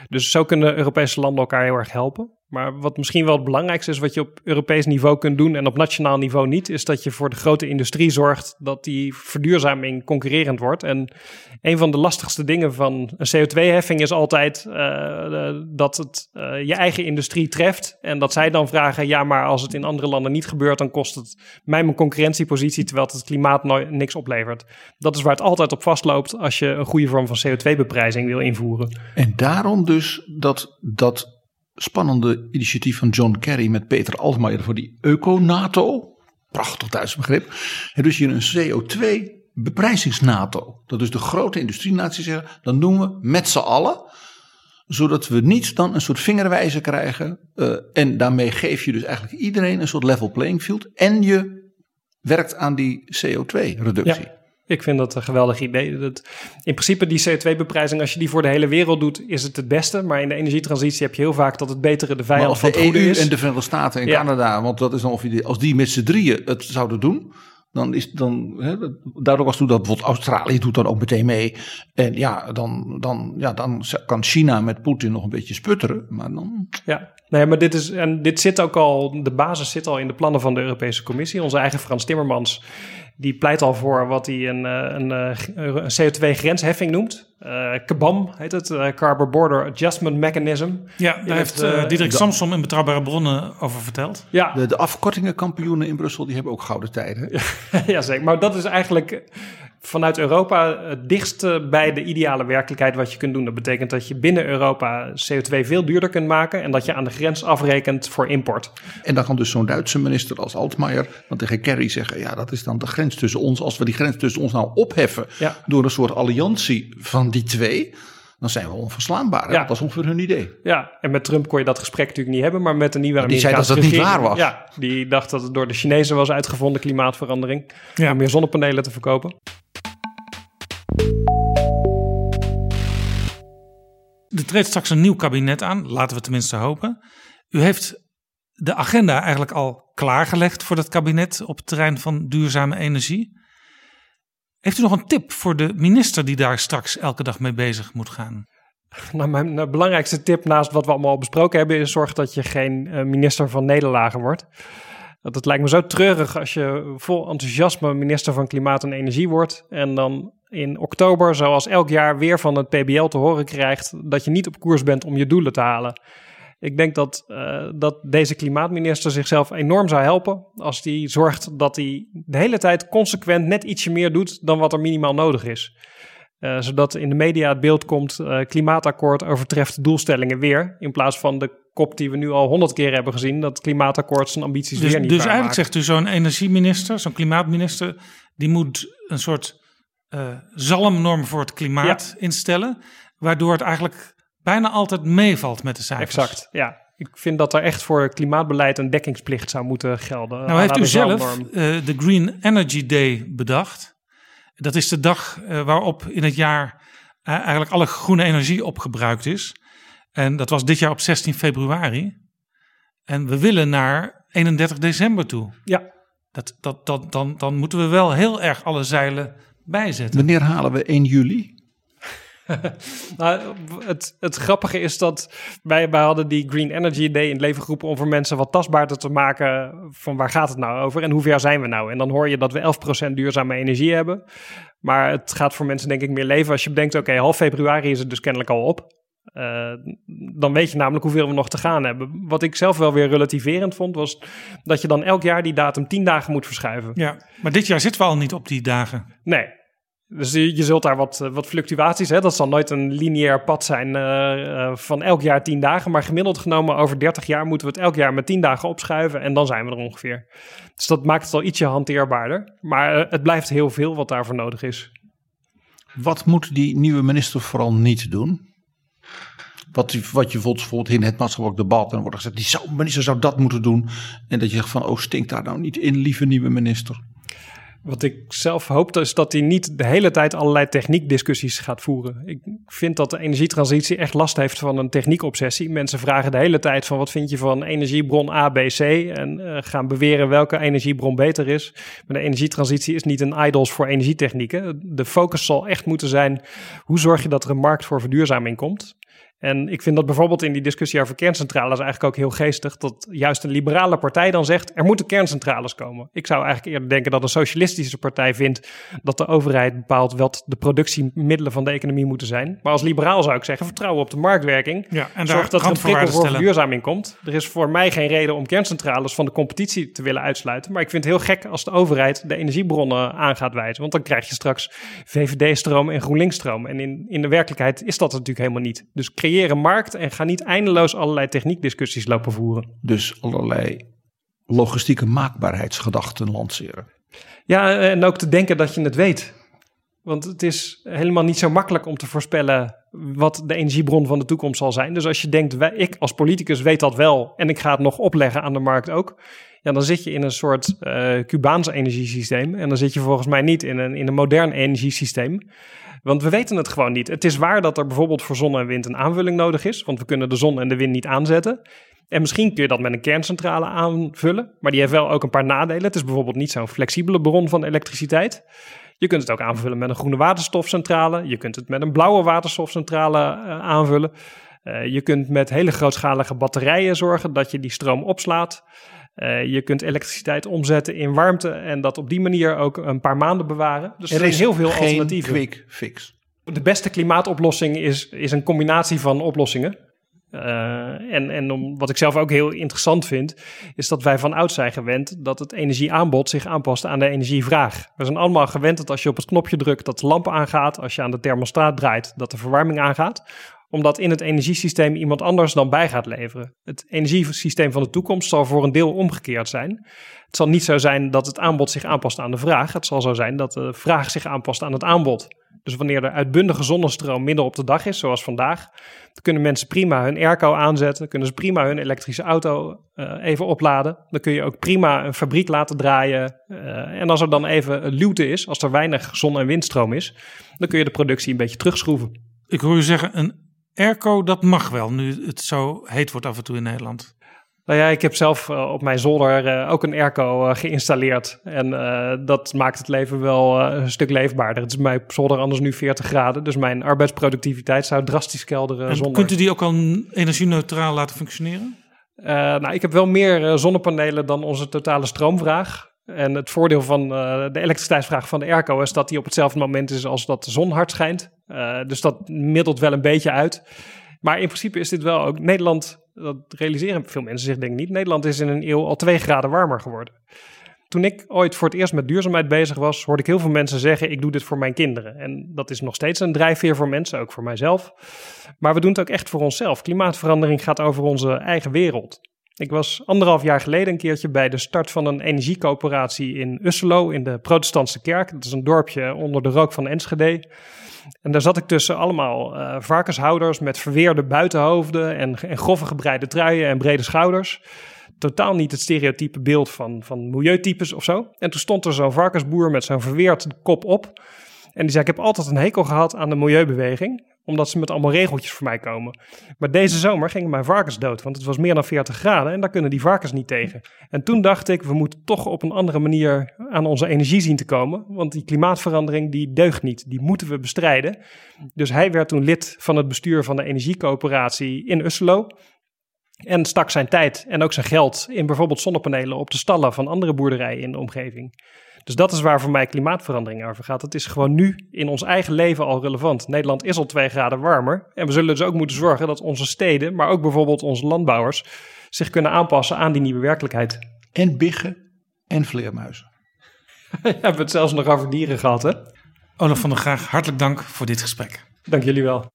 Dus zo kunnen Europese landen elkaar heel erg helpen. Maar wat misschien wel het belangrijkste is, wat je op Europees niveau kunt doen en op nationaal niveau niet, is dat je voor de grote industrie zorgt dat die verduurzaming concurrerend wordt. En een van de lastigste dingen van een CO2-heffing is altijd uh, dat het uh, je eigen industrie treft. En dat zij dan vragen: ja, maar als het in andere landen niet gebeurt, dan kost het mij mijn concurrentiepositie, terwijl het, het klimaat niks oplevert. Dat is waar het altijd op vastloopt als je een goede vorm van CO2-beprijzing wil invoeren. En daarom dus dat. dat spannende initiatief van John Kerry met Peter Altmaier voor die Eco-NATO. Prachtig Duits begrip. En dus hier een CO2 beprijzings-NATO. Dat is de grote industrienaties zeggen, dan doen we met z'n allen. Zodat we niet dan een soort vingerwijzer krijgen. Uh, en daarmee geef je dus eigenlijk iedereen een soort level playing field. En je werkt aan die CO2-reductie. Ja. Ik vind dat een geweldig idee. Dat, in principe die CO2-beprijzing, als je die voor de hele wereld doet, is het het beste. Maar in de energietransitie heb je heel vaak dat het betere de vijand van de goede EU is. en de Verenigde Staten en ja. Canada, want dat is dan of die, als die met z'n drieën het zouden doen, dan is dan, hè, daardoor was toen dat bijvoorbeeld Australië doet dan ook meteen mee. En ja, dan, dan, ja, dan kan China met Poetin nog een beetje sputteren. Maar dan. Ja, nee, maar dit is, en dit zit ook al, de basis zit al in de plannen van de Europese Commissie. Onze eigen Frans Timmermans die pleit al voor wat hij een, een, een CO2-grensheffing noemt. Uh, KBAM heet het, uh, Carbon Border Adjustment Mechanism. Ja, daar heeft uh, Diederik in Betrouwbare Bronnen over verteld. Ja. De, de afkortingenkampioenen in Brussel, die hebben ook gouden tijden. ja, zeker. Maar dat is eigenlijk vanuit Europa het dichtst bij de ideale werkelijkheid wat je kunt doen. Dat betekent dat je binnen Europa CO2 veel duurder kunt maken en dat je aan de grens afrekent voor import. En dan kan dus zo'n Duitse minister als Altmaier dan tegen Kerry zeggen: ja, dat is dan de grens tussen ons. Als we die grens tussen ons nou opheffen ja. door een soort alliantie van die twee. Dan zijn we onverslaanbaar. Ja. Dat was ongeveer hun idee. Ja, en met Trump kon je dat gesprek natuurlijk niet hebben, maar met de nieuwe Maar die zei dat dat niet waar was. Ja, die dacht dat het door de Chinezen was uitgevonden, klimaatverandering. Om meer zonnepanelen te verkopen. Er treedt straks een nieuw kabinet aan, laten we tenminste hopen. U heeft de agenda eigenlijk al klaargelegd voor dat kabinet op het terrein van duurzame energie. Heeft u nog een tip voor de minister die daar straks elke dag mee bezig moet gaan? Nou, mijn belangrijkste tip naast wat we allemaal al besproken hebben, is zorg dat je geen uh, minister van nederlagen wordt. Dat het lijkt me zo treurig als je vol enthousiasme minister van Klimaat en Energie wordt en dan in oktober, zoals elk jaar, weer van het PBL te horen krijgt dat je niet op koers bent om je doelen te halen. Ik denk dat, uh, dat deze klimaatminister zichzelf enorm zou helpen als die zorgt dat hij de hele tijd consequent net ietsje meer doet dan wat er minimaal nodig is. Uh, zodat in de media het beeld komt, uh, klimaatakkoord overtreft de doelstellingen weer. In plaats van de kop die we nu al honderd keer hebben gezien, dat klimaatakkoord zijn ambities dus, weer niet Dus eigenlijk zegt u zo'n energieminister, zo'n klimaatminister, die moet een soort zalmnorm voor het klimaat ja. instellen, waardoor het eigenlijk bijna altijd meevalt met de cijfers. Exact, ja. Ik vind dat er echt voor klimaatbeleid een dekkingsplicht zou moeten gelden. Nou heeft u zelf uh, de Green Energy Day bedacht. Dat is de dag uh, waarop in het jaar uh, eigenlijk alle groene energie opgebruikt is. En dat was dit jaar op 16 februari. En we willen naar 31 december toe. Ja. Dat, dat, dat, dan, dan moeten we wel heel erg alle zeilen bijzetten. Wanneer halen we 1 juli? nou, het, het grappige is dat wij, wij hadden die Green Energy Day in het leven geroepen om voor mensen wat tastbaarder te maken van waar gaat het nou over en hoe ver zijn we nou. En dan hoor je dat we 11% duurzame energie hebben. Maar het gaat voor mensen denk ik meer leven als je bedenkt, oké, half februari is het dus kennelijk al op. Uh, dan weet je namelijk hoeveel we nog te gaan hebben. Wat ik zelf wel weer relativerend vond, was dat je dan elk jaar die datum 10 dagen moet verschuiven. Ja, maar dit jaar zitten we al niet op die dagen. Nee, dus je, je, zult daar wat, wat fluctuaties, hè? dat zal nooit een lineair pad zijn uh, uh, van elk jaar 10 dagen. Maar gemiddeld genomen over 30 jaar moeten we het elk jaar met 10 dagen opschuiven en dan zijn we er ongeveer. Dus dat maakt het al ietsje hanteerbaarder. Maar het blijft heel veel wat daarvoor nodig is. Wat moet die nieuwe minister vooral niet doen? Wat, wat je bijvoorbeeld in het maatschappelijk debat en wordt gezegd, die zou, minister zou dat moeten doen. En dat je zegt van, oh stinkt daar nou niet in, lieve nieuwe minister. Wat ik zelf hoop is dat hij niet de hele tijd allerlei techniekdiscussies gaat voeren. Ik vind dat de energietransitie echt last heeft van een techniekobsessie. Mensen vragen de hele tijd van wat vind je van energiebron A, B, C en uh, gaan beweren welke energiebron beter is. Maar de energietransitie is niet een idols voor energietechnieken. De focus zal echt moeten zijn hoe zorg je dat er een markt voor verduurzaming komt. En ik vind dat bijvoorbeeld in die discussie over kerncentrales eigenlijk ook heel geestig. Dat juist een liberale partij dan zegt: er moeten kerncentrales komen. Ik zou eigenlijk eerder denken dat een socialistische partij vindt dat de overheid bepaalt wat de productiemiddelen van de economie moeten zijn. Maar als liberaal zou ik zeggen: vertrouwen op de marktwerking. Ja, en Zorg dat er een prikkel voor verduurzaming komt. Er is voor mij geen reden om kerncentrales van de competitie te willen uitsluiten. Maar ik vind het heel gek als de overheid de energiebronnen aan gaat wijzen. Want dan krijg je straks VVD-stroom en GroenLinks-stroom. En in, in de werkelijkheid is dat natuurlijk helemaal niet. Dus creëer een markt en ga niet eindeloos allerlei techniekdiscussies lopen voeren. Dus allerlei logistieke maakbaarheidsgedachten lanceren. Ja, en ook te denken dat je het weet. Want het is helemaal niet zo makkelijk om te voorspellen wat de energiebron van de toekomst zal zijn. Dus als je denkt, wij, ik als politicus weet dat wel en ik ga het nog opleggen aan de markt ook. Ja, dan zit je in een soort uh, Cubaans energiesysteem. En dan zit je volgens mij niet in een, in een modern energiesysteem. Want we weten het gewoon niet. Het is waar dat er bijvoorbeeld voor zon en wind een aanvulling nodig is. Want we kunnen de zon en de wind niet aanzetten. En misschien kun je dat met een kerncentrale aanvullen. Maar die heeft wel ook een paar nadelen. Het is bijvoorbeeld niet zo'n flexibele bron van elektriciteit. Je kunt het ook aanvullen met een groene waterstofcentrale. Je kunt het met een blauwe waterstofcentrale uh, aanvullen. Uh, je kunt met hele grootschalige batterijen zorgen dat je die stroom opslaat. Uh, je kunt elektriciteit omzetten in warmte en dat op die manier ook een paar maanden bewaren. Dus er, er is heel veel geen alternatieven. quick fix. De beste klimaatoplossing is, is een combinatie van oplossingen. Uh, en en om, wat ik zelf ook heel interessant vind, is dat wij van oud zijn gewend dat het energieaanbod zich aanpast aan de energievraag. We zijn allemaal gewend dat als je op het knopje drukt dat de lamp aangaat, als je aan de thermostaat draait dat de verwarming aangaat omdat in het energiesysteem iemand anders dan bij gaat leveren. Het energiesysteem van de toekomst zal voor een deel omgekeerd zijn. Het zal niet zo zijn dat het aanbod zich aanpast aan de vraag. Het zal zo zijn dat de vraag zich aanpast aan het aanbod. Dus wanneer er uitbundige zonnestroom midden op de dag is, zoals vandaag, dan kunnen mensen prima hun airco aanzetten, kunnen ze prima hun elektrische auto uh, even opladen. Dan kun je ook prima een fabriek laten draaien. Uh, en als er dan even luwte is, als er weinig zon- en windstroom is, dan kun je de productie een beetje terugschroeven. Ik hoor u zeggen, een airco, dat mag wel, nu het zo heet wordt af en toe in Nederland. Nou ja, ik heb zelf uh, op mijn zolder uh, ook een airco uh, geïnstalleerd. En dat maakt het leven wel een stuk leefbaarder. Het is bij zolder anders nu 40 graden. Dus mijn arbeidsproductiviteit zou drastisch kelderen en zonder... Kunt u die ook al energie-neutraal laten functioneren? nou, ik heb wel meer zonnepanelen dan onze totale stroomvraag. En het voordeel van uh, de elektriciteitsvraag van de airco is dat die op hetzelfde moment is als dat de zon hard schijnt. Uh, dus dat middelt wel een beetje uit. Maar in principe is dit wel ook Nederland, dat realiseren veel mensen zich denk ik niet. Nederland is in een eeuw al twee graden warmer geworden. toen ik ooit voor het eerst met duurzaamheid bezig was, hoorde ik heel veel mensen zeggen: Ik doe dit voor mijn kinderen. En dat is nog steeds een drijfveer voor mensen, ook voor mijzelf. Maar we doen het ook echt voor onszelf. Klimaatverandering gaat over onze eigen wereld. Ik was anderhalf jaar geleden een keertje bij de start van een energiecoöperatie in Usselo in de Protestantse Kerk. Dat is een dorpje onder de rook van Enschede. En daar zat ik tussen allemaal uh, varkenshouders met verweerde buitenhoofden en, en grove gebreide truien en brede schouders. Totaal niet het stereotype beeld van, van milieutypes of zo. En toen stond er zo'n varkensboer met zo'n verweerd kop op. En die zei: Ik heb altijd een hekel gehad aan de milieubeweging omdat ze met allemaal regeltjes voor mij komen. Maar deze zomer gingen mijn varkens dood, want het was meer dan 40 graden en daar kunnen die varkens niet tegen. En toen dacht ik, we moeten toch op een andere manier aan onze energie zien te komen, want die klimaatverandering die deugt niet, die moeten we bestrijden. Dus hij werd toen lid van het bestuur van de energiecoöperatie in Usselo. En stak zijn tijd en ook zijn geld in bijvoorbeeld zonnepanelen op de stallen van andere boerderijen in de omgeving. Dus dat is waar voor mij klimaatverandering over gaat. Het is gewoon nu in ons eigen leven al relevant. Nederland is al twee graden warmer. En we zullen dus ook moeten zorgen dat onze steden, maar ook bijvoorbeeld onze landbouwers, zich kunnen aanpassen aan die nieuwe werkelijkheid. En biggen en vleermuizen. We hebben het zelfs nog over dieren gehad, hè? Olaf van der Graag, hartelijk dank voor dit gesprek. Dank jullie wel.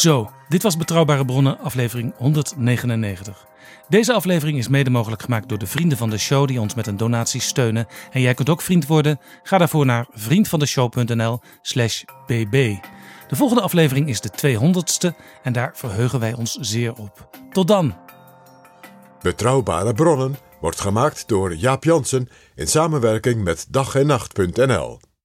Zo, dit was Betrouwbare Bronnen, aflevering 199. Deze aflevering is mede mogelijk gemaakt door de vrienden van de show die ons met een donatie steunen. En jij kunt ook vriend worden. Ga daarvoor naar vriendvandeshow.nl/slash bb. De volgende aflevering is de 200ste en daar verheugen wij ons zeer op. Tot dan! Betrouwbare Bronnen wordt gemaakt door Jaap Jansen in samenwerking met dag en nacht.nl.